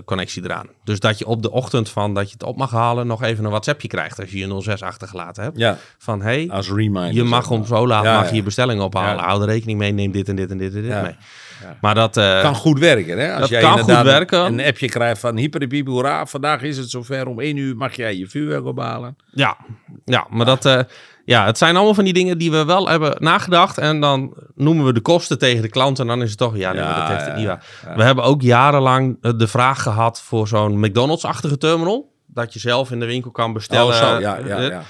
connectie eraan. Dus dat je op de ochtend van dat je het op mag halen nog even een WhatsAppje krijgt als je je 06 achtergelaten hebt. Ja, Van hey, als reminder. je mag om zo laat Ja, mag je je bestelling ophalen. Hou er rekening mee, neem dit en dit en dit en dit mee. Ja. Maar dat... eh, kan goed werken, hè? Als dat jij kan inderdaad goed werken. Een appje krijgt van hyperpiep, hoera, vandaag is het zover. Om één uur mag jij je vuurwerk ophalen. Ja, ja maar dat, eh, ja, het zijn allemaal van die dingen die we wel hebben nagedacht. En dan noemen we de kosten tegen de klant. En dan is het toch, ja, nee, Ja, dat heeft het niet waar. ja. We hebben ook jarenlang eh, de vraag gehad voor zo'n McDonald's-achtige terminal. Dat je zelf in de winkel kan bestellen. oh, zo, ja, ja, Eh, ja.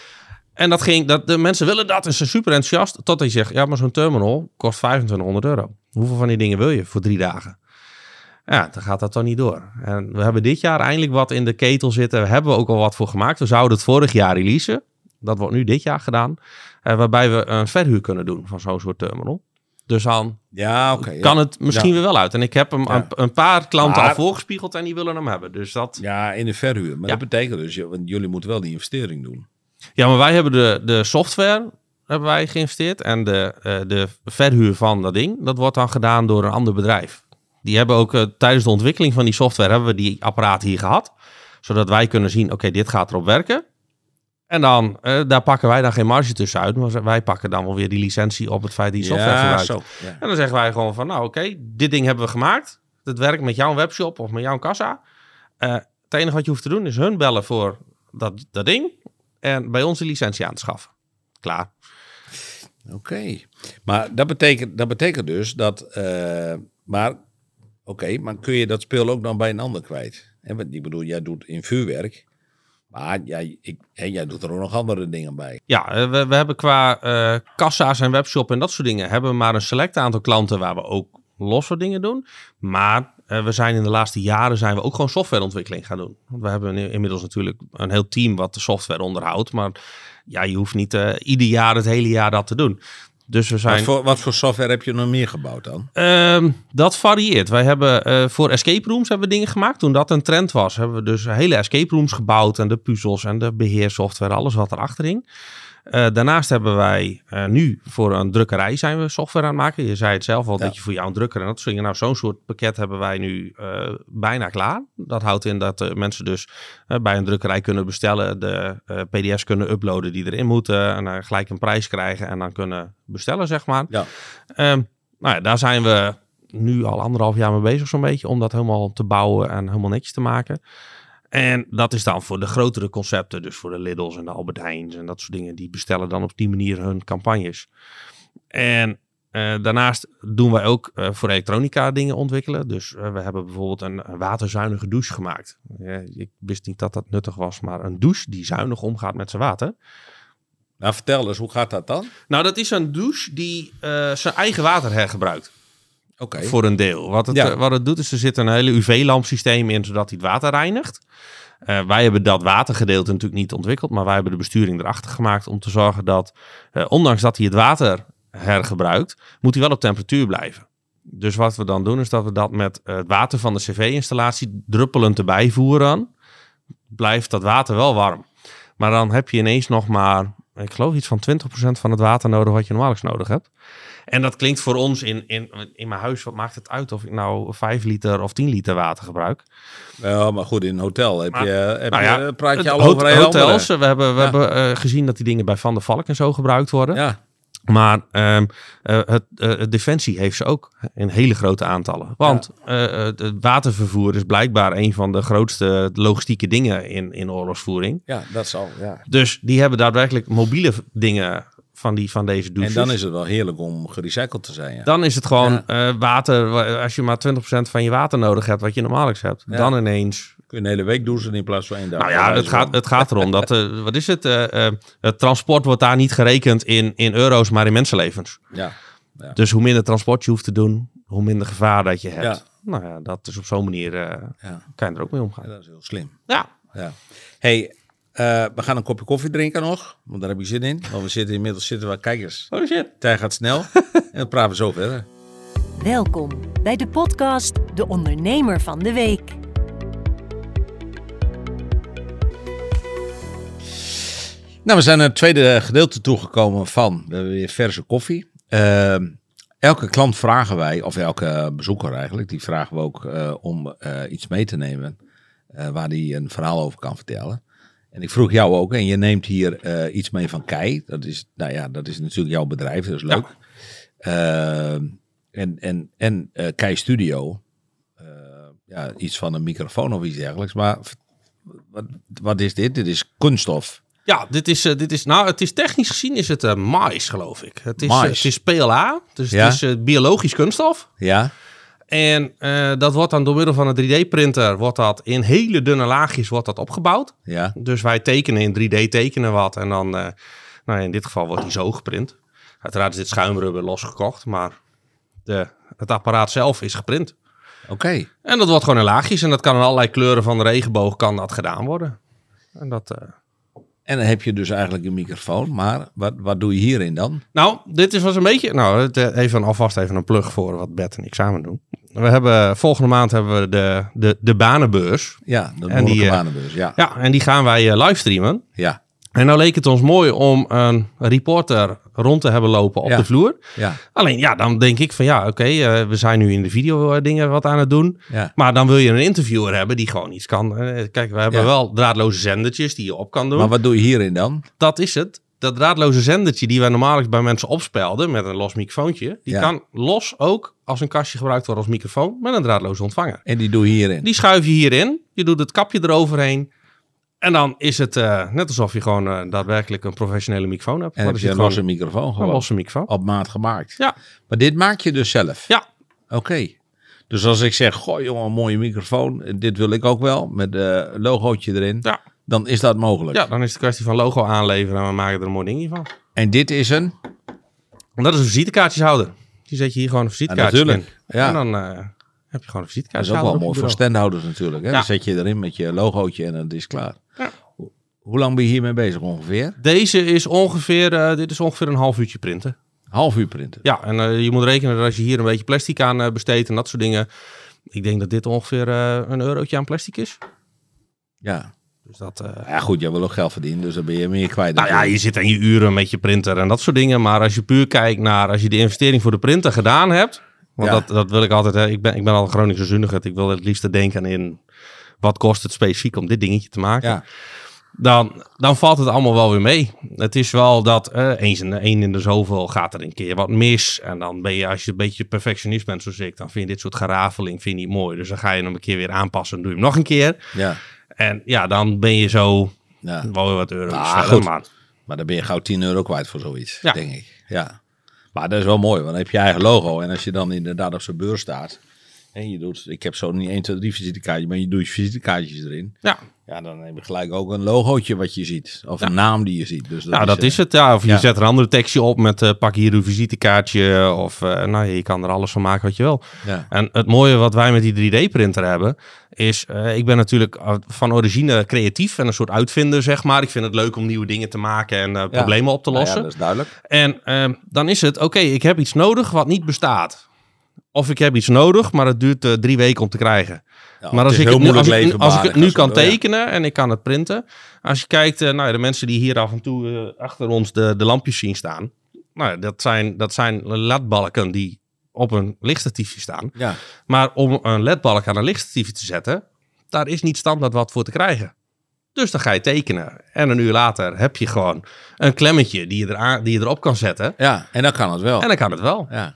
En dat ging, dat, de mensen willen dat en ze zijn super enthousiast. Totdat je zegt, ja, maar zo'n terminal kost 2500 euro. Hoeveel van die dingen wil je voor drie dagen? Ja, dan gaat dat toch niet door. En we hebben dit jaar eindelijk wat in de ketel zitten. Daar hebben we ook al wat voor gemaakt. We zouden het vorig jaar releasen. Dat wordt nu dit jaar gedaan. Eh, waarbij we een verhuur kunnen doen van zo'n soort terminal. Dus dan Ja, kan het misschien Ja. weer wel uit. En ik heb hem aan een paar klanten Maar- al voorgespiegeld en die willen hem hebben. Dus dat... Ja, in de verhuur. Maar dat betekent dus, want jullie moeten wel die investering doen. Ja, maar wij hebben de, de software hebben wij geïnvesteerd. En de, eh, de verhuur van dat ding, dat wordt dan gedaan door een ander bedrijf. Die hebben ook eh, tijdens de ontwikkeling van die software hebben we die apparaten hier gehad. Zodat wij kunnen zien, oké, dit gaat erop werken. En dan, eh, daar pakken wij dan geen marge tussen uit. Maar wij pakken dan wel weer die licentie op het feit dat die software ja, gebruikt. zo. Ja. En dan zeggen wij gewoon van, nou oké, dit ding hebben we gemaakt. Het werkt met jouw webshop of met jouw kassa. Eh, het enige wat je hoeft te doen is hun bellen voor dat, dat ding. En bij ons de licentie aan te schaffen. Klaar. Oké. Maar dat betekent, dat betekent dus dat... eh, maar, oké, maar kun je dat speel ook dan bij een ander kwijt? En wat ik bedoel, jij doet in vuurwerk... Maar jij, ik, doet er ook nog andere dingen bij. Ja, eh, we, we hebben qua eh, kassa's en webshop en dat soort dingen... hebben we maar een select aantal klanten waar we ook losse dingen doen. Maar eh, we zijn in de laatste jaren zijn we ook gewoon softwareontwikkeling gaan doen. Want we hebben in- inmiddels natuurlijk een heel team wat de software onderhoudt. Maar ja, je hoeft niet ieder jaar het hele jaar dat te doen. Dus we zijn... Wat voor, wat voor software heb je nog meer gebouwd dan? Ehm, dat varieert. Wij hebben eh, voor escape rooms hebben we dingen gemaakt. Toen dat een trend was, hebben we dus hele escape rooms gebouwd. En de puzzels en de beheersoftware, alles wat erachter hing. Eh, daarnaast hebben wij eh, nu voor een drukkerij zijn we software aan het maken. Je zei het zelf al, Ja. dat je voor jou een drukker en dat soort dingen. Nou, zo'n soort pakket hebben wij nu eh, bijna klaar. Dat houdt in dat mensen dus bij een drukkerij kunnen bestellen. De pdf's kunnen uploaden die erin moeten. En dan gelijk een prijs krijgen en dan kunnen bestellen, zeg maar. Ja. Ehm, nou ja, daar zijn we nu al anderhalf jaar mee bezig zo'n beetje. Om dat helemaal te bouwen en helemaal netjes te maken. En dat is dan voor de grotere concepten. Dus voor de Lidl's en de Albert Heijns en dat soort dingen. Die bestellen dan op die manier hun campagnes. En eh, daarnaast doen wij ook eh, voor elektronica dingen ontwikkelen. Dus eh, we hebben bijvoorbeeld een, een waterzuinige douche gemaakt. Ik wist niet dat dat nuttig was, maar een douche die zuinig omgaat met zijn water. Nou, vertel eens, hoe gaat dat dan? Nou, dat is een douche die zijn eigen water hergebruikt. Voor een deel. Wat het, Ja. eh, wat het doet is, er zit een hele UV-lampsysteem in, zodat hij het water reinigt. Eh, wij hebben dat watergedeelte natuurlijk niet ontwikkeld, maar wij hebben de besturing erachter gemaakt om te zorgen dat, eh, ondanks dat hij het water hergebruikt, moet hij wel op temperatuur blijven. Dus wat we dan doen, is dat we dat met het water van de cv-installatie druppelend erbij voeren. Blijft dat water wel warm. Maar dan heb je ineens nog maar, ik geloof iets van 20% van het water nodig wat je normaal nodig hebt. En dat klinkt voor ons in, in, in mijn huis, wat maakt het uit of ik nou 5 liter of 10 liter water gebruik? Ja, maar goed, in een hotel heb Maar- je, heb Nou je, praat al over hotels, andere. we hebben, we Ja. hebben eh, gezien dat die dingen bij Van der Valk en zo gebruikt worden. Ja, Maar ehm, eh, het, eh, het Defensie heeft ze ook in hele grote aantallen. Want het watervervoer is blijkbaar een van de grootste logistieke dingen in, in oorlogsvoering. ja, dat zal. Ja. Dus die hebben daadwerkelijk mobiele dingen van, die, van deze En douches. dan is het wel heerlijk om gerecycled te zijn. Ja. Dan is het gewoon Ja. eh, water, wa- als je maar 20% van je water nodig hebt, wat je normaal hebt. Ja. Dan ineens Kun je een hele week douchen in plaats van één dag. Nou ja, het gaat, het gaat erom dat, eh, wat is het? eh, het transport wordt daar niet gerekend in, in euro's, maar in mensenlevens. Ja, Dus hoe minder transport je hoeft te doen, hoe minder gevaar dat je hebt. Nou ja, dat is op zo'n manier, kan je er ook mee omgaan. dat is heel slim. Ja, Ja. Hey, eh, we gaan een kopje koffie drinken nog, want daar heb ik zin in. Want we zitten inmiddels zitten we, kijk eens, oh shit. tijd gaat snel. en we praten zo verder. Welkom bij de podcast De Ondernemer van de Week. Nou, we zijn naar het tweede gedeelte toegekomen van, we hebben weer verse koffie. Ehm, elke klant vragen wij, of elke bezoeker eigenlijk, die vragen we ook eh, om eh, iets mee te nemen eh, waar hij een verhaal over kan vertellen. En ik vroeg jou ook, en je neemt hier eh, iets mee van Kei. Dat is, nou ja, dat is natuurlijk jouw bedrijf, dat is leuk. Ehm, en en, en eh, Kei Studio, eh, ja, iets van een microfoon of iets dergelijks. Maar wat, wat is dit? Dit is kunststof. Ja, dit is, eh, dit is, nou, het is technisch gezien is het eh mais, geloof ik. Het is, eh, Mais. het is PLA, dus Ja. het is eh, biologisch kunststof. Ja? En eh, dat wordt dan door middel van een 3D-printer, wordt dat in hele dunne laagjes wordt dat opgebouwd. Ja. Dus wij tekenen in 3D tekenen wat en dan, eh, nou in dit geval wordt die zo geprint. Uiteraard is dit schuimrubber losgekocht, maar de, het apparaat zelf is geprint. Oké. En dat wordt gewoon in laagjes en dat kan in allerlei kleuren van de regenboog kan dat gedaan worden. En dat, eh, En dan heb je dus eigenlijk een microfoon, maar wat, wat doe je hierin dan? Nou, dit is was een beetje. Nou, eh, even alvast even een plug voor wat Bert en ik samen doen. We hebben volgende maand hebben we de, de, de banenbeurs. Ja, de En die, eh, Banenbeurs, ja. Ja, en die gaan wij eh, livestreamen. Ja, En nou leek het ons mooi om een reporter rond te hebben lopen op Ja. de vloer. ja, Alleen ja, dan denk ik van ja, oké, eh, we zijn nu in de video eh, dingen wat aan het doen. ja. Maar dan wil je een interviewer hebben die gewoon iets kan. Eh, Kijk, we hebben wel draadloze zendertjes die je op kan doen. Maar wat doe je hierin dan? dat is het. Dat draadloze zendertje die wij normaal bij mensen opspelden met een los microfoontje, die kan los ook als een kastje gebruikt worden als microfoon met een draadloze ontvanger. En die doe je hierin? Die schuif je hierin, je doet het kapje eroverheen en dan is het eh, net alsof je gewoon eh, daadwerkelijk een professionele microfoon hebt. en Maar heb je een losse microfoon een gewoon losse microfoon. op maat gemaakt? Ja. Maar dit maak je dus zelf? Ja. Oké. Dus als ik zeg, goh jongen, een mooie microfoon, dit wil ik ook wel, met een logootje erin, Ja. dan is dat mogelijk. Ja, dan is het een kwestie van logo aanleveren en we maken er een mooi dingetje van. En dit is een? En dat is een visitekaartjeshouder. Die zet je hier gewoon een visitekaartje in. natuurlijk. Ja. En dan eh, heb je gewoon een Dat is ook wel mooi voor standhouders natuurlijk. Hè? Ja. Dan zet je erin met je logootje en het is klaar. Hoe lang ben je hiermee bezig ongeveer? Deze is ongeveer, eh, dit is ongeveer een half uurtje printen. Half uur printen. Ja, en eh, je moet rekenen dat als je hier een beetje plastic aan eh, besteedt en dat soort dingen. Ik denk dat dit ongeveer een eurotje aan plastic is. Ja. Dus dat, Ja goed, jij wil ook geld verdienen, dus dan ben je meer kwijt. nou ja, je zit aan je uren met je printer en dat soort dingen. Maar als je puur kijkt naar als je de investering voor de printer gedaan hebt. Want Ja. dat, dat wil ik altijd. Hè. Ik, ben, ik ben al een Groningse zuinigheid. Ik wil het liefst denken in wat kost het specifiek om dit dingetje te maken. Ja. Dan, dan valt het allemaal wel weer mee. Het is wel dat eh, eens in de, één in de zoveel gaat er een keer wat mis. En dan ben je, als je een beetje perfectionist bent zoals ik, dan vind je dit soort gerafeling vind je niet mooi. Dus dan ga je hem een keer weer aanpassen en doe je hem nog een keer. Ja. En ja, dan ben je zo ja. wel weer wat euro's Ah, verder. goed. Maar Maar dan ben je gauw 10 euro kwijt voor zoiets, Ja. denk ik. Ja. Maar dat is wel mooi, want dan heb je eigen logo. En als je dan inderdaad op zijn beurs staat. En je doet, ik heb zo niet 1, 2, 3 visitekaartjes, maar je doet je visitekaartjes erin. Ja, Ja, dan heb je gelijk ook een logootje wat je ziet. Of een naam die je ziet. Dus nou, dat eh, is het. Ja. Of je ja. zet er een andere tekstje op met eh, pak hier uw visitekaartje. Of eh, nou, je kan er alles van maken wat je wil. Ja. En het mooie wat wij met die 3D-printer hebben, is eh, ik ben natuurlijk eh, van origine creatief en een soort uitvinder, zeg maar. Ik vind het leuk om nieuwe dingen te maken en eh, problemen op te Nou ja, lossen. dat is duidelijk. En ehm, dan is het, oké, ik heb iets nodig wat niet bestaat. Of ik heb iets nodig, maar het duurt eh, drie weken om te krijgen. Ja, maar als ik, het nu, als, moeilijk ik, als ik het leverbaardig nu als kan tekenen en ik kan het printen. Als je kijkt, eh, nou, de mensen die hier af en toe eh, achter ons de, de lampjes zien staan. Nou, dat zijn, dat zijn ledbalken die op een lichtstatiefje staan. Ja. Maar om een ledbalk aan een lichtstatiefje te zetten, daar is niet standaard wat voor te krijgen. Dus dan ga je tekenen. En een uur later heb je gewoon een klemmetje die je, eraan, die je erop kan zetten. ja, en dan kan het wel. En dan kan het wel. Ja.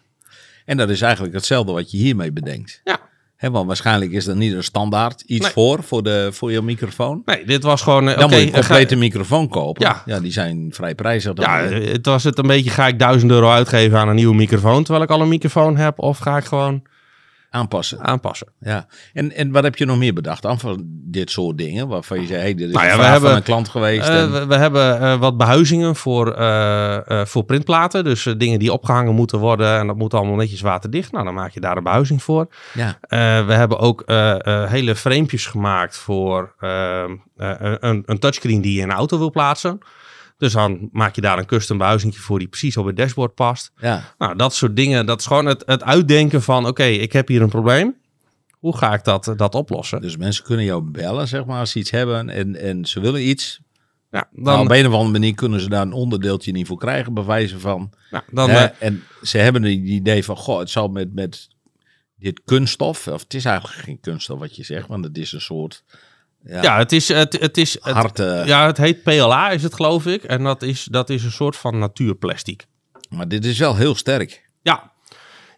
En dat is eigenlijk hetzelfde wat je hiermee bedenkt. Ja. Hè, want waarschijnlijk is er niet een standaard iets Nee. voor, voor, de, voor je microfoon. Nee, dit was gewoon... eh, Dan moet je een complete microfoon kopen. Ja. die zijn vrij prijzig. dan Ja, het was het een beetje, ga ik 1000 euro uitgeven aan een nieuwe microfoon terwijl ik al een microfoon heb? Of ga ik gewoon aanpassen. aanpassen? Ja. En, en wat heb je nog meer bedacht aan van dit soort dingen? Waarvan je zei, hey, dit is Nou ja, een we hebben- van een klant geweest. Eh, en- we, we hebben eh, wat behuizingen voor, eh, voor printplaten. Dus dingen die opgehangen moeten worden en dat moet allemaal netjes waterdicht. Nou, dan maak je daar een behuizing voor. ja. We hebben ook hele framepjes gemaakt voor een, een touchscreen die je in een auto wil plaatsen. Dus dan maak je daar een custom behuizingje voor die precies op het dashboard past. ja. Nou, dat soort dingen. Dat is gewoon het, het uitdenken van... oké, ik heb hier een probleem. Hoe ga ik dat, dat oplossen? Dus mensen kunnen jou bellen, zeg maar, als ze iets hebben en, en ze willen iets. Ja, dan, Nou, op een of andere manier kunnen ze daar een onderdeeltje niet voor krijgen, bij wijze van. dan, Hè, eh, en ze hebben het idee van, goh, het zal met, met dit kunststof, of het is eigenlijk geen kunststof wat je zegt, want het is een soort ja, ja, het is... Het, het is het, hard, eh, ja, het heet PLA is het geloof ik. En dat is, dat is een soort van natuurplastic. maar dit is wel heel sterk. Ja.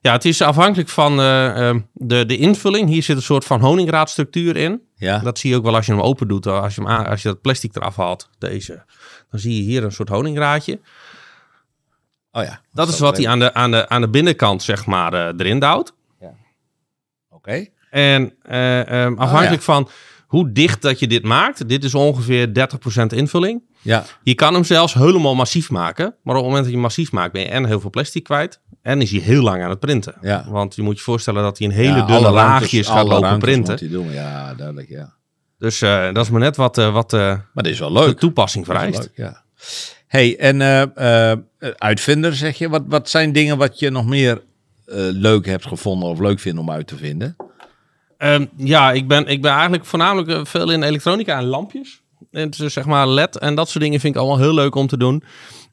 Ja, het is afhankelijk van eh, eh, de, de invulling. Hier zit een soort van honingraadstructuur in. Ja, Dat zie je ook wel als je hem open doet. Als je, hem als je dat plastic eraf haalt, deze. Dan zie je hier een soort honingraadje. oh ja. Dat is wat hij aan de, aan, de, aan de binnenkant, zeg maar, eh, erin duwt. Oké, En eh, ehm, afhankelijk van hoe dicht dat je dit maakt. Dit is ongeveer 30% invulling. ja, Je kan hem zelfs helemaal massief maken. Maar op het moment dat je massief maakt, ben je en heel veel plastic kwijt. En is hij heel lang aan het printen. Ja. Want je moet je voorstellen dat hij in hele Ja, dunne laagjes gaat lopen printen. doen. Ja, duidelijk, ja. Dus eh, dat is maar net wat, eh, wat eh, Maar dit is wel de leuk. toepassing is wel vereist. leuk, ja. Hey, en uitvinder zeg je, wat, wat zijn dingen wat je nog meer leuk hebt gevonden of leuk vindt om uit te vinden? Ehm, ja, ik ben, ik ben eigenlijk voornamelijk eh, veel in elektronica en lampjes. En dus zeg maar LED en dat soort dingen vind ik allemaal heel leuk om te doen.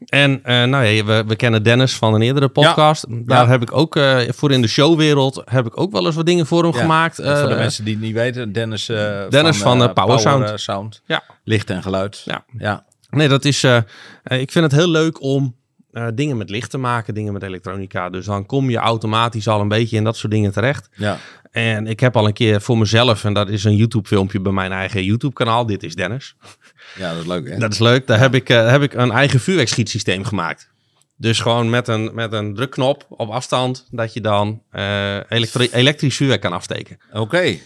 En eh, nou ja, we, we kennen Dennis van een eerdere podcast. Daar Ja. heb ik ook eh, voor in de showwereld heb ik ook wel eens wat dingen voor hem Ja, gemaakt. voor de mensen die het niet weten, Dennis, Dennis van, eh, Power Sound. Sound. Ja. Licht en geluid. Ja. ja. Nee, dat is. ik vind het heel leuk om dingen met licht te maken, dingen met elektronica. Dus dan kom je automatisch al een beetje in dat soort dingen terecht. ja. En ik heb al een keer voor mezelf, en dat is een YouTube-filmpje bij mijn eigen YouTube-kanaal. Dit is Dennis. Ja, dat is leuk hè? Dat is leuk. Daar heb ik, eh, heb ik een eigen vuurwerkschietsysteem gemaakt. Dus gewoon met een, met een drukknop op afstand, dat je dan elektri- elektrisch vuurwerk kan afsteken. Oké,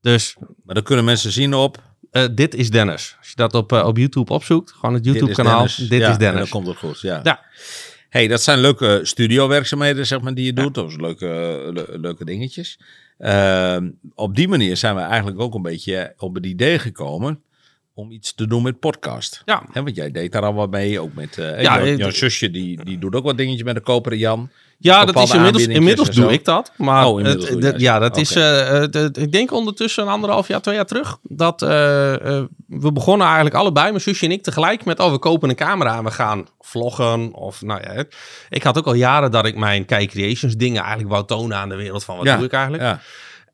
Dus maar dan kunnen mensen zien op eh, dit is Dennis. Als je dat op, op YouTube opzoekt, gewoon het Dit is YouTube-kanaal. Dennis. Dit Ja, is En Dennis. dan komt het goed, ja. Ja. Hey, dat zijn leuke studiowerkzaamheden zeg maar, die je doet. Dat is leuke, le- leuke dingetjes. Ehm, op die manier zijn we eigenlijk ook een beetje op het idee gekomen om iets te doen met podcast. Ja. Hè, want jij deed daar al wat mee, ook met uh, Ja, jouw, eh, jouw zusje, die, die doet ook wat dingetjes met de koperen Jan. Ja, dat is inmiddels, inmiddels doe ik dat. Maar Oh, het- ja, dat is, eh, het- het- ik denk ondertussen een anderhalf jaar, twee jaar terug, dat eh, eh, we begonnen eigenlijk allebei, mijn zusje en ik, tegelijk met, oh, we kopen een camera en we gaan vloggen. Of, nou ja, ik had ook al jaren dat ik mijn Kijk Creations dingen eigenlijk wou tonen aan de wereld van, wat Ja, doe ik eigenlijk? Ja.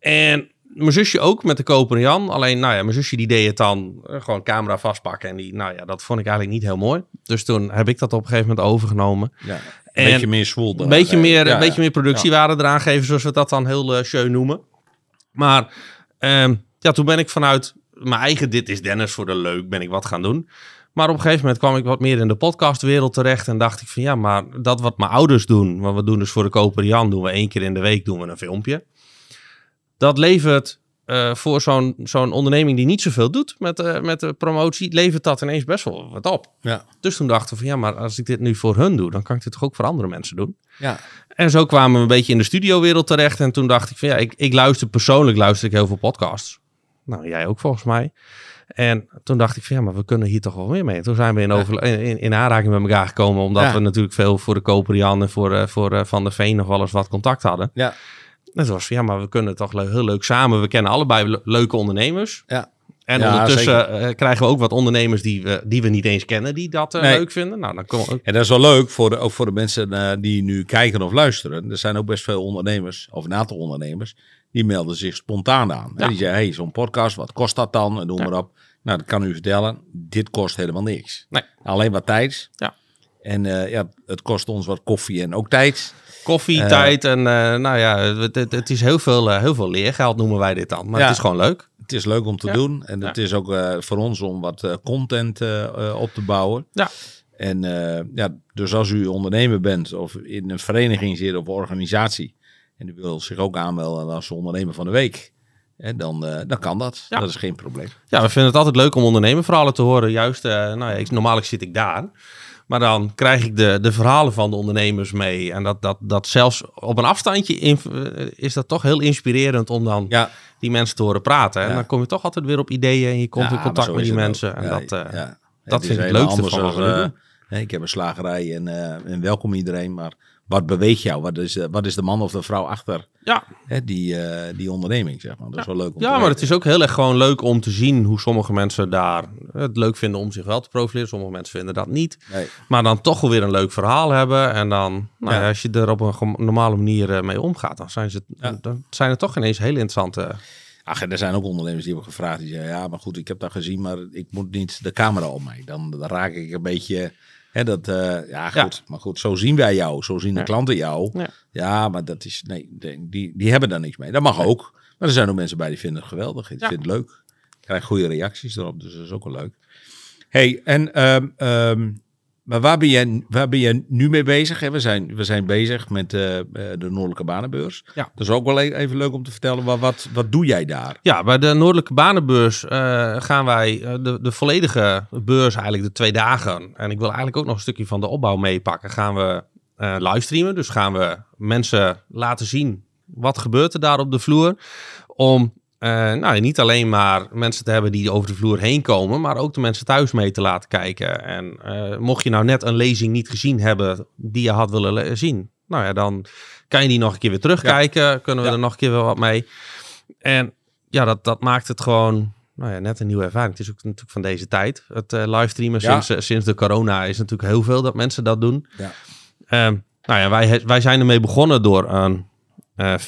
En mijn zusje ook met de koperen Jan. Alleen, nou ja, mijn zusje die deed het dan eh, gewoon camera vastpakken. En die, nou ja, dat vond ik eigenlijk niet heel mooi. Dus toen heb ik dat op een gegeven moment overgenomen. ja. En Een beetje meer zwoel. Een beetje geven. meer, Ja, een beetje meer productiewaarde eraan geven, zoals we dat dan heel uh, schön noemen. Maar ehm, ja, toen ben ik vanuit mijn eigen Dit is Dennis voor de leuk ben ik wat gaan doen. Maar op een gegeven moment kwam ik wat meer in de podcastwereld terecht. En dacht ik van ja, maar dat wat mijn ouders doen. Want we doen dus voor de Koper Jan, doen we één keer in de week doen we een filmpje. Dat levert eh, voor zo'n zo'n onderneming die niet zoveel doet met, eh, met de promotie, levert dat ineens best wel wat op. Ja. Dus toen dachten we van ja, maar als ik dit nu voor hun doe, dan kan ik dit toch ook voor andere mensen doen. Ja. En zo kwamen we een beetje in de studiowereld terecht. En toen dacht ik van ja, ik, ik luister persoonlijk luister ik heel veel podcasts. Nou, jij ook volgens mij. En toen dacht ik van ja, maar we kunnen hier toch wel meer mee. Toen zijn we in, over, in, in aanraking met elkaar gekomen. Omdat Ja. we natuurlijk veel voor de Koper Jan en voor, eh, voor Van der Veen nog wel eens wat contact hadden. Ja. En toen was van ja, maar we kunnen toch heel leuk samen. We kennen allebei le- leuke ondernemers. Ja. En Ja, ondertussen eh, krijgen we ook wat ondernemers die we, die we niet eens kennen, die dat eh, Nee. leuk vinden. Nou, dan ook. En dat is wel leuk, voor de, ook voor de mensen eh, die nu kijken of luisteren. Er zijn ook best veel ondernemers, of een aantal ondernemers, die melden zich spontaan aan. Ja. Die zeggen, hey, zo'n podcast, wat kost dat dan? En noem Ja. maar op. Nou, dat kan u vertellen, dit kost helemaal niks. Nee. Alleen wat tijd. Ja. En eh, ja, het kost ons wat koffie en ook tijd. Koffie, Eh. tijd en eh, nou ja, het, het, het is heel veel, eh, heel veel leergeld noemen wij dit dan. Maar Ja. het is gewoon leuk. Het is leuk om te Ja. doen. En Ja. het is ook eh, voor ons om wat eh, content op te bouwen. Ja. En eh, ja, dus als u ondernemer bent of in een vereniging zit of organisatie. En u wil zich ook aanmelden als ondernemer van de week. Hè, dan, eh, dan kan dat. Ja. Dat is geen probleem. Ja, we vinden het altijd leuk om ondernemerverhalen te horen. Juist, eh, nou ja, ik, normaal zit ik daar. Maar dan krijg ik de, de verhalen van de ondernemers mee. En dat, dat, dat zelfs op een afstandje in- eh, is dat toch heel inspirerend om dan Ja, die mensen te horen praten. En Ja. dan kom je toch altijd weer op ideeën en je komt Ja, in contact met die mensen. ook. En dat, eh, dat vind ik het leukste van als, hè, ik heb een slagerij en, en welkom iedereen. Maar wat beweegt jou? Wat is, eh, wat is de man of de vrouw achter Ja, hè, die, eh, die onderneming? Zeg maar. Dat is wel leuk om te ja maar het is ook heel erg gewoon leuk om te zien hoe sommige mensen daar het leuk vinden om zich wel te profileren. Sommige mensen vinden dat niet. Nee. Maar dan toch wel weer een leuk verhaal hebben. En dan, nou Ja. ja, als je er op een normale manier eh, mee omgaat, dan zijn, ze, Ja. dan zijn er toch ineens hele interessante. Ach, en er zijn ook ondernemers die hebben gevraagd. Die zeggen, ja, maar goed, ik heb dat gezien, maar ik moet niet de camera op mij. Dan, dan raak ik een beetje... Hè, dat, eh, ja, goed. Maar goed, zo zien wij jou. Zo zien de Ja. klanten jou. Ja. Ja. maar dat is... Nee, die, die, hebben daar niks mee. Dat mag ook. Maar er zijn ook mensen bij die vinden het geweldig. Die vinden het leuk. Krijgen goede reacties erop. Dus dat is ook wel leuk. hey, en... ehm, maar waar ben, jij, waar ben jij nu mee bezig? Hè? We, zijn, we zijn bezig met eh, eh, de Noordelijke Banenbeurs. Ja. Dat is ook wel e- even leuk om te vertellen. Maar wat, wat doe jij daar? Ja, bij de Noordelijke Banenbeurs eh, gaan wij de, de volledige beurs, eigenlijk de twee dagen. En ik wil eigenlijk ook nog een stukje van de opbouw meepakken. Gaan we eh livestreamen. Dus gaan we mensen laten zien wat gebeurt er daar op de vloer. Om eh, nou, niet alleen maar mensen te hebben die over de vloer heen komen, maar ook de mensen thuis mee te laten kijken. En eh, mocht je nou net een lezing niet gezien hebben die je had willen le- zien, nou ja, dan kan je die nog een keer weer terugkijken. Kunnen we Ja. er nog een keer wel wat mee. En ja, dat, dat maakt het gewoon nou ja, net een nieuwe ervaring. Het is ook natuurlijk van deze tijd. Het eh, livestreamen Ja. sinds, sinds de corona is natuurlijk heel veel dat mensen dat doen. Ja. Ehm, nou ja, wij, wij zijn ermee begonnen door een eh,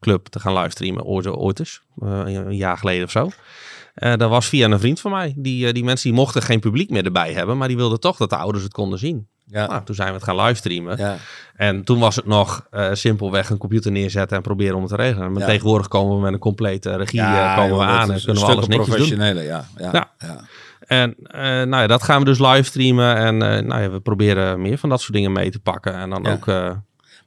fitnessclub te gaan livestreamen. Ooit, ooit eens, eh, een jaar geleden of zo. Eh, dat was via een vriend van mij. Die, eh, die mensen die mochten geen publiek meer erbij hebben, maar die wilden toch dat de ouders het konden zien. Ja. Nou, toen zijn we het gaan livestreamen. ja. En toen was het nog simpelweg een computer neerzetten en proberen om het te regelen. Maar Ja. tegenwoordig komen we met een complete regie komen joh, we aan en kunnen we alles netjes doen. professionele, ja. Ja, Ja. En nou ja, dat gaan we dus livestreamen. En nou ja, we proberen meer van dat soort dingen mee te pakken. En dan ook,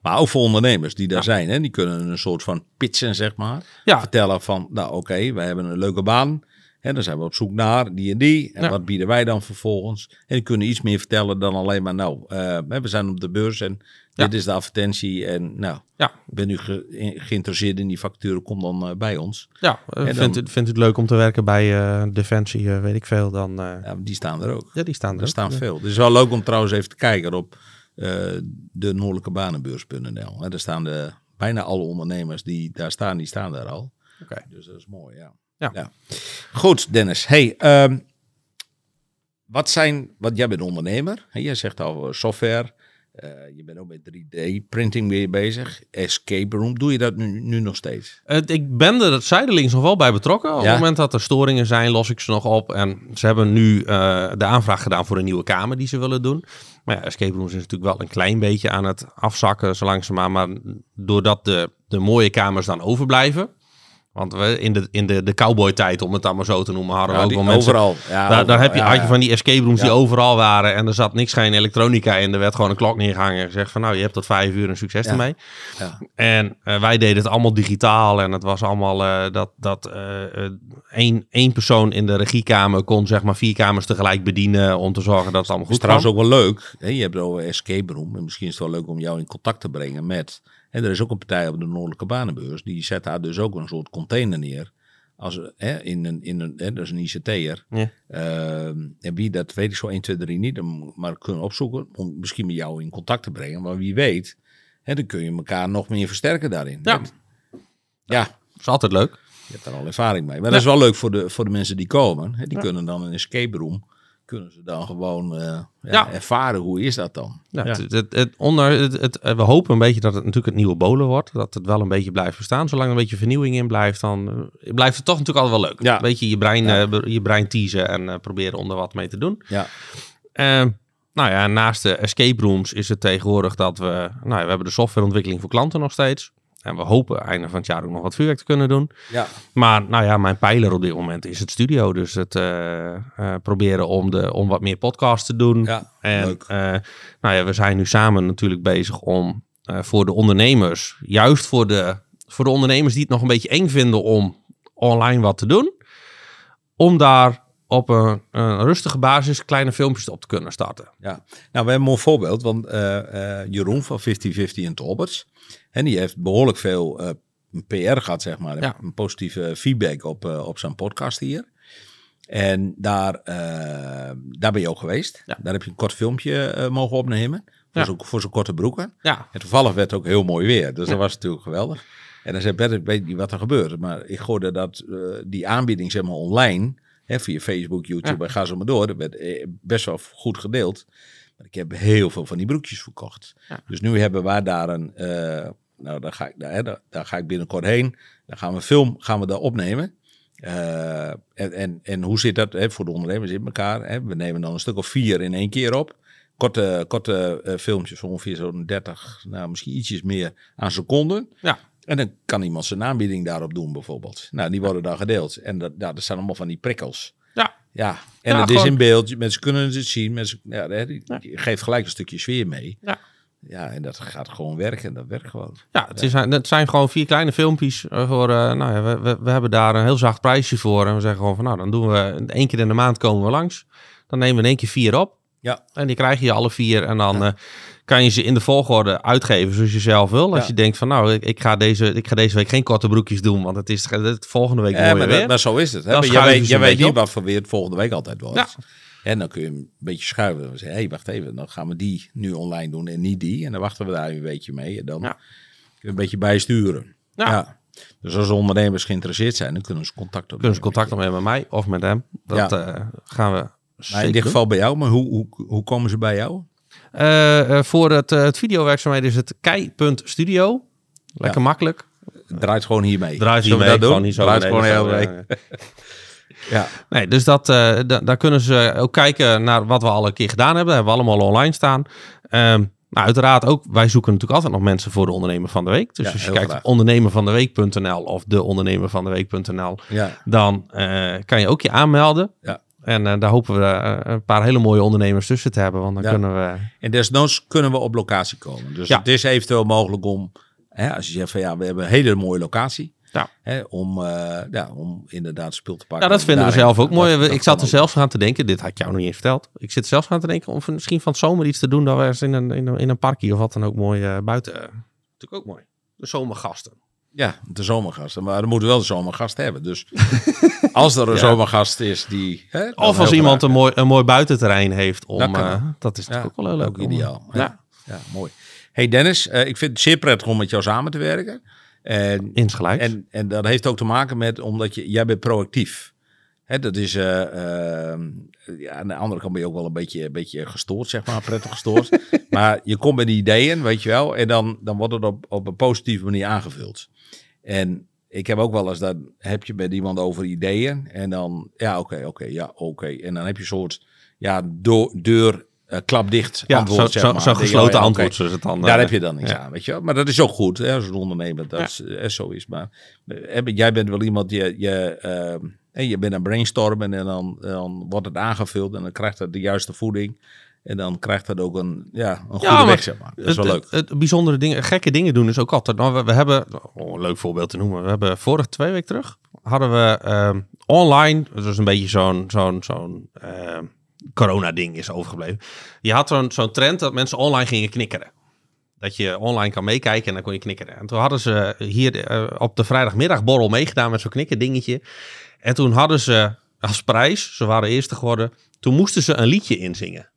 Maar ook voor ondernemers die daar Ja. zijn, hè, die kunnen een soort van pitchen, zeg maar. ja, Vertellen van, nou oké, wij hebben een leuke baan. En dan zijn we op zoek naar die en die. En Ja. wat bieden wij dan vervolgens? En die kunnen iets meer vertellen dan alleen maar, nou, eh, we zijn op de beurs en Ja. dit is de advertentie. En nou, Ja. ben u ge- geïnteresseerd in die facturen, kom dan eh, bij ons. ja eh, vindt, u, vindt u het leuk om te werken bij Defensie, weet ik veel, dan... Ja, die staan er ook. ja, die staan er. Staan veel. Het is wel leuk om trouwens even te kijken op de noordelijkebanenbeurs.nl. Hè, Daar staan de, bijna alle ondernemers die daar staan, die staan daar al. Oké. Dus dat is mooi, ja. Ja. Goed, Dennis. Hey, ehm, wat zijn, want jij bent ondernemer. Hè, jij zegt al eh, software. Eh, je bent ook met 3D-printing weer bezig. Escape room. Doe je dat nu, nu nog steeds? Ik ben er zijdelings nog wel bij betrokken. Op het moment dat er storingen zijn, los ik ze nog op. En ze hebben nu eh, de aanvraag gedaan voor een nieuwe kamer die ze willen doen. Maar ja, escape rooms is natuurlijk wel een klein beetje aan het afzakken, zo langzaamaan. Maar doordat de, de mooie kamers dan overblijven, Want we in de, in de, de cowboy-tijd, om het dan maar zo te noemen, hadden we ook wel mensen... overal. Ja, Daar, heb je, had je van die escape rooms die overal waren en er zat niks, geen elektronica in. Er werd gewoon een klok neergehangen en gezegd van nou, je hebt tot vijf uur een succes ermee. Ja. En eh, wij deden het allemaal digitaal en het was allemaal eh, dat, dat eh, één, één persoon in de regiekamer kon zeg maar vier kamers tegelijk bedienen om te zorgen dat het allemaal goed kwam. trouwens ook wel leuk. Hè? Je hebt het over escape room. En misschien is het wel leuk om jou in contact te brengen met... En er is ook een partij op de Noordelijke Banenbeurs. Die zet daar dus ook een soort container neer. Als, hè, in een, in een, hè, dat is een ICT'er. Ja. Ehm, en wie, dat weet ik zo 1, 2, 3 niet. Maar kunnen opzoeken om misschien met jou in contact te brengen. Maar wie weet, hè, dan kun je elkaar nog meer versterken daarin. Ja. Ja, Dat is altijd leuk. je hebt daar al ervaring mee. Maar dat is wel leuk voor de, voor de mensen die komen. Hè? Die kunnen dan een escape room, kunnen ze dan gewoon eh, ja, Ja. ervaren. Hoe is dat dan? Ja, Ja. Het, het, het onder, het, het- eh, we hopen een beetje dat het natuurlijk het nieuwe bolen wordt. Dat het wel een beetje blijft bestaan. Zolang er een beetje vernieuwing in blijft, dan eh, blijft het toch natuurlijk altijd wel leuk. Ja. Een beetje je brein, Ja. eh, be- je brein teasen en eh, proberen om er wat mee te doen. Ja, Eh, nou ja, naast de escape rooms is het tegenwoordig dat we... Nou ja, we hebben de softwareontwikkeling voor klanten nog steeds. En we hopen einde van het jaar ook nog wat vuurwerk te kunnen doen. ja. Maar nou ja, mijn pijler op dit moment is het studio. Dus het eh, eh, proberen om, de, om wat meer podcasts te doen. Ja, en leuk. eh, nou ja, we zijn nu samen natuurlijk bezig om voor de ondernemers, juist voor de, voor de ondernemers die het nog een beetje eng vinden om online wat te doen, om daar op een, een rustige basis kleine filmpjes op te kunnen starten. Ja, nou, we hebben een mooi voorbeeld, want Jeroen van 50-50 en Talbots, en die heeft behoorlijk veel eh, PR gehad, zeg maar, Ja. een positieve feedback op, eh, op zijn podcast hier. En daar, eh, daar ben je ook geweest. Ja. Daar heb je een kort filmpje mogen opnemen, voor Ja. zo'n voor zo'n korte broeken. Ja, En toevallig werd het ook heel mooi weer, dus dat was natuurlijk geweldig. En dan zei Bert, ik weet niet wat er gebeurt, maar ik hoorde dat die aanbieding, zeg maar, online, hè, via Facebook, YouTube en ga zo maar door, dat werd best wel goed gedeeld. Maar ik heb heel veel van die broekjes verkocht. Ja. Dus nu hebben wij daar een, nou, daar ga, ik, daar, daar, daar ga ik binnenkort heen. Dan gaan we film gaan we daar opnemen. Eh, en, en, en hoe zit dat hè, voor de ondernemers in elkaar? Hè? We nemen dan een stuk of vier in één keer op. Korte, korte eh, filmpjes ongeveer zo'n 30, nou misschien ietsjes meer aan seconden. ja. En dan kan iemand zijn aanbieding daarop doen bijvoorbeeld. Nou, die worden dan gedeeld. En dat, ja, dat zijn allemaal van die prikkels. ja. Ja, en Ja, het is in beeld. Mensen kunnen het zien. Mensen, ja, die, die geeft gelijk een stukje sfeer mee. Ja. Ja, en dat gaat gewoon werken. En dat werkt gewoon. Ja, het, is, het zijn gewoon vier kleine filmpjes. eh, Voor, eh, nou ja, we, we, we hebben daar een heel zacht prijsje voor. En we zeggen gewoon van nou, dan doen we één keer in de maand komen we langs. Dan nemen we in één keer vier op. Ja. En die krijg je alle vier. En dan eh, kan je ze in de volgorde uitgeven zoals je zelf wil. Als Ja. je denkt van nou, ik, ik, ga deze, ik ga deze week geen korte broekjes doen. Want het is het volgende week Ja, maar, weer. dat- maar zo is het. Hè? Maar jij weet, jij weet niet wat voor weer het volgende week altijd wordt. Ja. En dan kun je een beetje schuiven. Dan zeg je, hé, wacht even. Dan gaan we die nu online doen en niet die. En dan wachten we daar een beetje mee. En dan Ja. kun je een beetje bijsturen. Ja. Dus als ondernemers geïnteresseerd zijn, dan kunnen ze contact opnemen. Kunnen ze contact opnemen met mij of met hem. Dat Ja. eh, gaan we Maar in dit geval bij jou. Maar hoe, hoe, hoe komen ze bij jou? Eh, eh, voor het, het videowerkzaamheden is het kei.studio. Lekker makkelijk. Draait gewoon hiermee. Draait hiermee, gewoon zo Draait gewoon heel mee. Ja. Nee, dus dat, eh, da- daar kunnen ze ook kijken naar wat we al een keer gedaan hebben. Dat hebben we allemaal online staan. Ehm, nou, uiteraard ook, wij zoeken natuurlijk altijd nog mensen voor de ondernemer van de week. Dus Ja, als je kijkt op ondernemervandeweek.nl of de ondernemervandeweek.nl, ja. dan eh, kan je ook je aanmelden. Ja. En eh, daar hopen we een paar hele mooie ondernemers tussen te hebben. Want dan Ja. kunnen we... En desnoods kunnen we op locatie komen. Dus het is eventueel mogelijk om, hè, als je zegt van ja, we hebben een hele mooie locatie. Ja. Hè, om, eh, ja, om inderdaad spul te pakken. Ja, dat vinden we zelf ook mooi. Dat- We- dat ik zat er zelfs aan te denken, dit had ik jou nog niet eens verteld. Ik zit zelfs aan te denken om misschien van het zomer iets te doen. Dat we eens in een, in een, in een parkje of wat dan ook mooi eh, buiten. eh, natuurlijk ook mooi. De zomergasten. Ja, de zomergasten. Maar dan moeten we wel de zomergast hebben. Dus als er een Ja. zomergast is die... Hè, Of als iemand een mooi, een mooi buitenterrein heeft. Om, Dat eh, dat is Ja, natuurlijk ook wel heel leuk. ook om- ideaal. Ja, Ja, mooi. Hey Dennis, eh, ik vind het zeer prettig om met jou samen te werken. En insgelijks. En, en dat heeft ook te maken met, omdat je, jij bent proactief. Hè, dat is, eh, ehm, ja, aan de andere kant ben je ook wel een beetje, een beetje gestoord, zeg maar, prettig gestoord. maar je komt met ideeën, weet je wel, en dan, dan wordt het op, op een positieve manier aangevuld. En ik heb ook wel eens, dan heb je met iemand over ideeën en dan, ja, oké, oké, ja, oké. En dan heb je een soort, ja, do- deur eh, klapdicht Ja, antwoord. zo- zeg zo- maar. je, gesloten ja, antwoord, het dan, Daar eh, heb je dan iets ja. aan, weet je wel. Maar dat is ook goed, hè, als een ondernemer, dat Ja. is, eh, zo is. Maar eh, jij bent wel iemand, die, je, ehm, hè, je bent aan brainstormen en dan, dan wordt het aangevuld en dan krijgt het de juiste voeding. En dan krijgt het ook een, ja, een goede maar weg, zeg maar. Dat is wel leuk. Het, het bijzondere dingen, gekke dingen doen is ook altijd. Nou, we, we hebben, oh, een leuk voorbeeld te noemen. We hebben vorige twee weken terug hadden we ehm, online, dat was een beetje zo'n zo'n zo'n ehm, corona-ding is overgebleven. Je had zo'n trend dat mensen online gingen knikkeren. Dat je online kan meekijken en dan kon je knikkeren. En toen hadden ze hier eh, op de vrijdagmiddagborrel meegedaan met zo'n knikkerdingetje. En toen hadden ze als prijs, ze waren eerste geworden, toen moesten ze een liedje inzingen.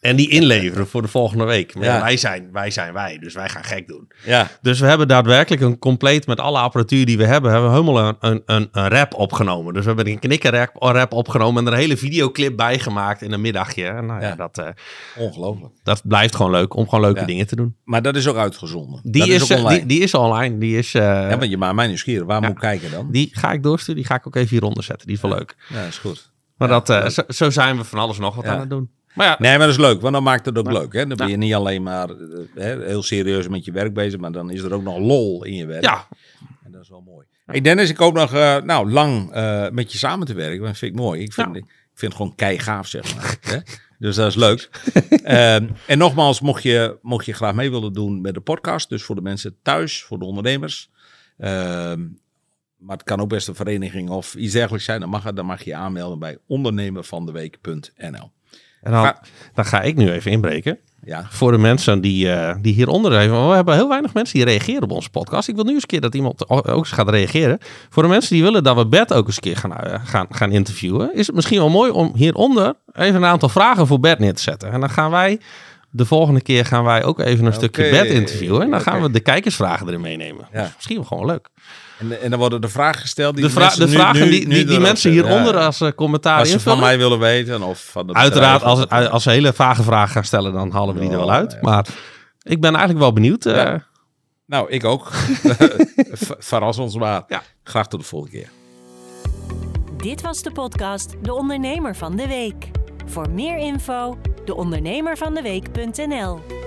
En die inleveren voor de volgende week. Maar ja, Ja. wij, zijn, wij zijn wij, dus wij gaan gek doen. Ja, Dus we hebben daadwerkelijk een compleet met alle apparatuur die we hebben, hebben we helemaal een, een, een, een rap opgenomen. Dus we hebben een knikkerrap rap opgenomen en er een hele videoclip bij gemaakt in een middagje. En nou ja, Ja. dat, eh, ongelooflijk. dat blijft gewoon leuk om gewoon leuke Ja. dingen te doen. Maar dat is ook uitgezonden. Die dat is, ook eh, online. die, die is online. Die, is, eh, ja, want je maakt mij nieuwsgierig. Waar Ja. moet ik kijken dan? die ga ik doorsturen. Die ga ik ook even hieronder zetten. Die is wel leuk. Ja, is goed. Maar Ja, dat, eh, leuk. zo, zo zijn we van alles nog wat Ja. aan het doen. Maar ja, Nee, maar dat is leuk, want dan maakt het ook leuk. Hè? Dan ben je niet alleen maar eh, hè, heel serieus met je werk bezig, maar dan is er ook nog lol in je werk. ja, En dat is wel mooi. Hey Dennis, ik hoop nog eh, nou, lang eh, met je samen te werken. Dat vind ik mooi. Ik vind, Ja. ik vind het gewoon kei gaaf, zeg maar. hè? Dus dat is leuk. Ehm, en nogmaals, mocht je, mocht je graag mee willen doen met de podcast, dus voor de mensen thuis, voor de ondernemers. ehm, maar het kan ook best een vereniging of iets dergelijks zijn. Dan mag, het, dan mag je je aanmelden bij ondernemervandeweek.nl. en dan, Ga- dan ga ik nu even inbreken. Ja, Voor de mensen die, eh, die hieronder even. We hebben heel weinig mensen die reageren op onze podcast. Ik wil nu eens een keer dat iemand ook eens gaat reageren. Voor de mensen die willen dat we Bert ook eens een keer gaan, eh, gaan, gaan interviewen. Is het misschien wel mooi om hieronder even een aantal vragen voor Bert neer te zetten. En dan gaan wij de volgende keer gaan wij ook even een stukje Bert interviewen. En dan gaan we de kijkersvragen erin meenemen. Ja. Dus misschien wel gewoon leuk. En, en dan worden de vragen gesteld die De, vra- mensen de nu- vragen nu- die, nu die, mensen hieronder Ja. als eh, commentaar Als ze invullen. van mij willen weten of van Uiteraard, als, als ze hele vage vragen gaan stellen, dan halen we die er wel Oh, uit. ja. Maar ik ben eigenlijk wel benieuwd. eh, Ja. Nou, ik ook. Ver- Verras ons maar. Ja. Graag tot de volgende keer. Dit was de podcast De Ondernemer van de Week. Voor meer info, deondernemervandeweek.nl.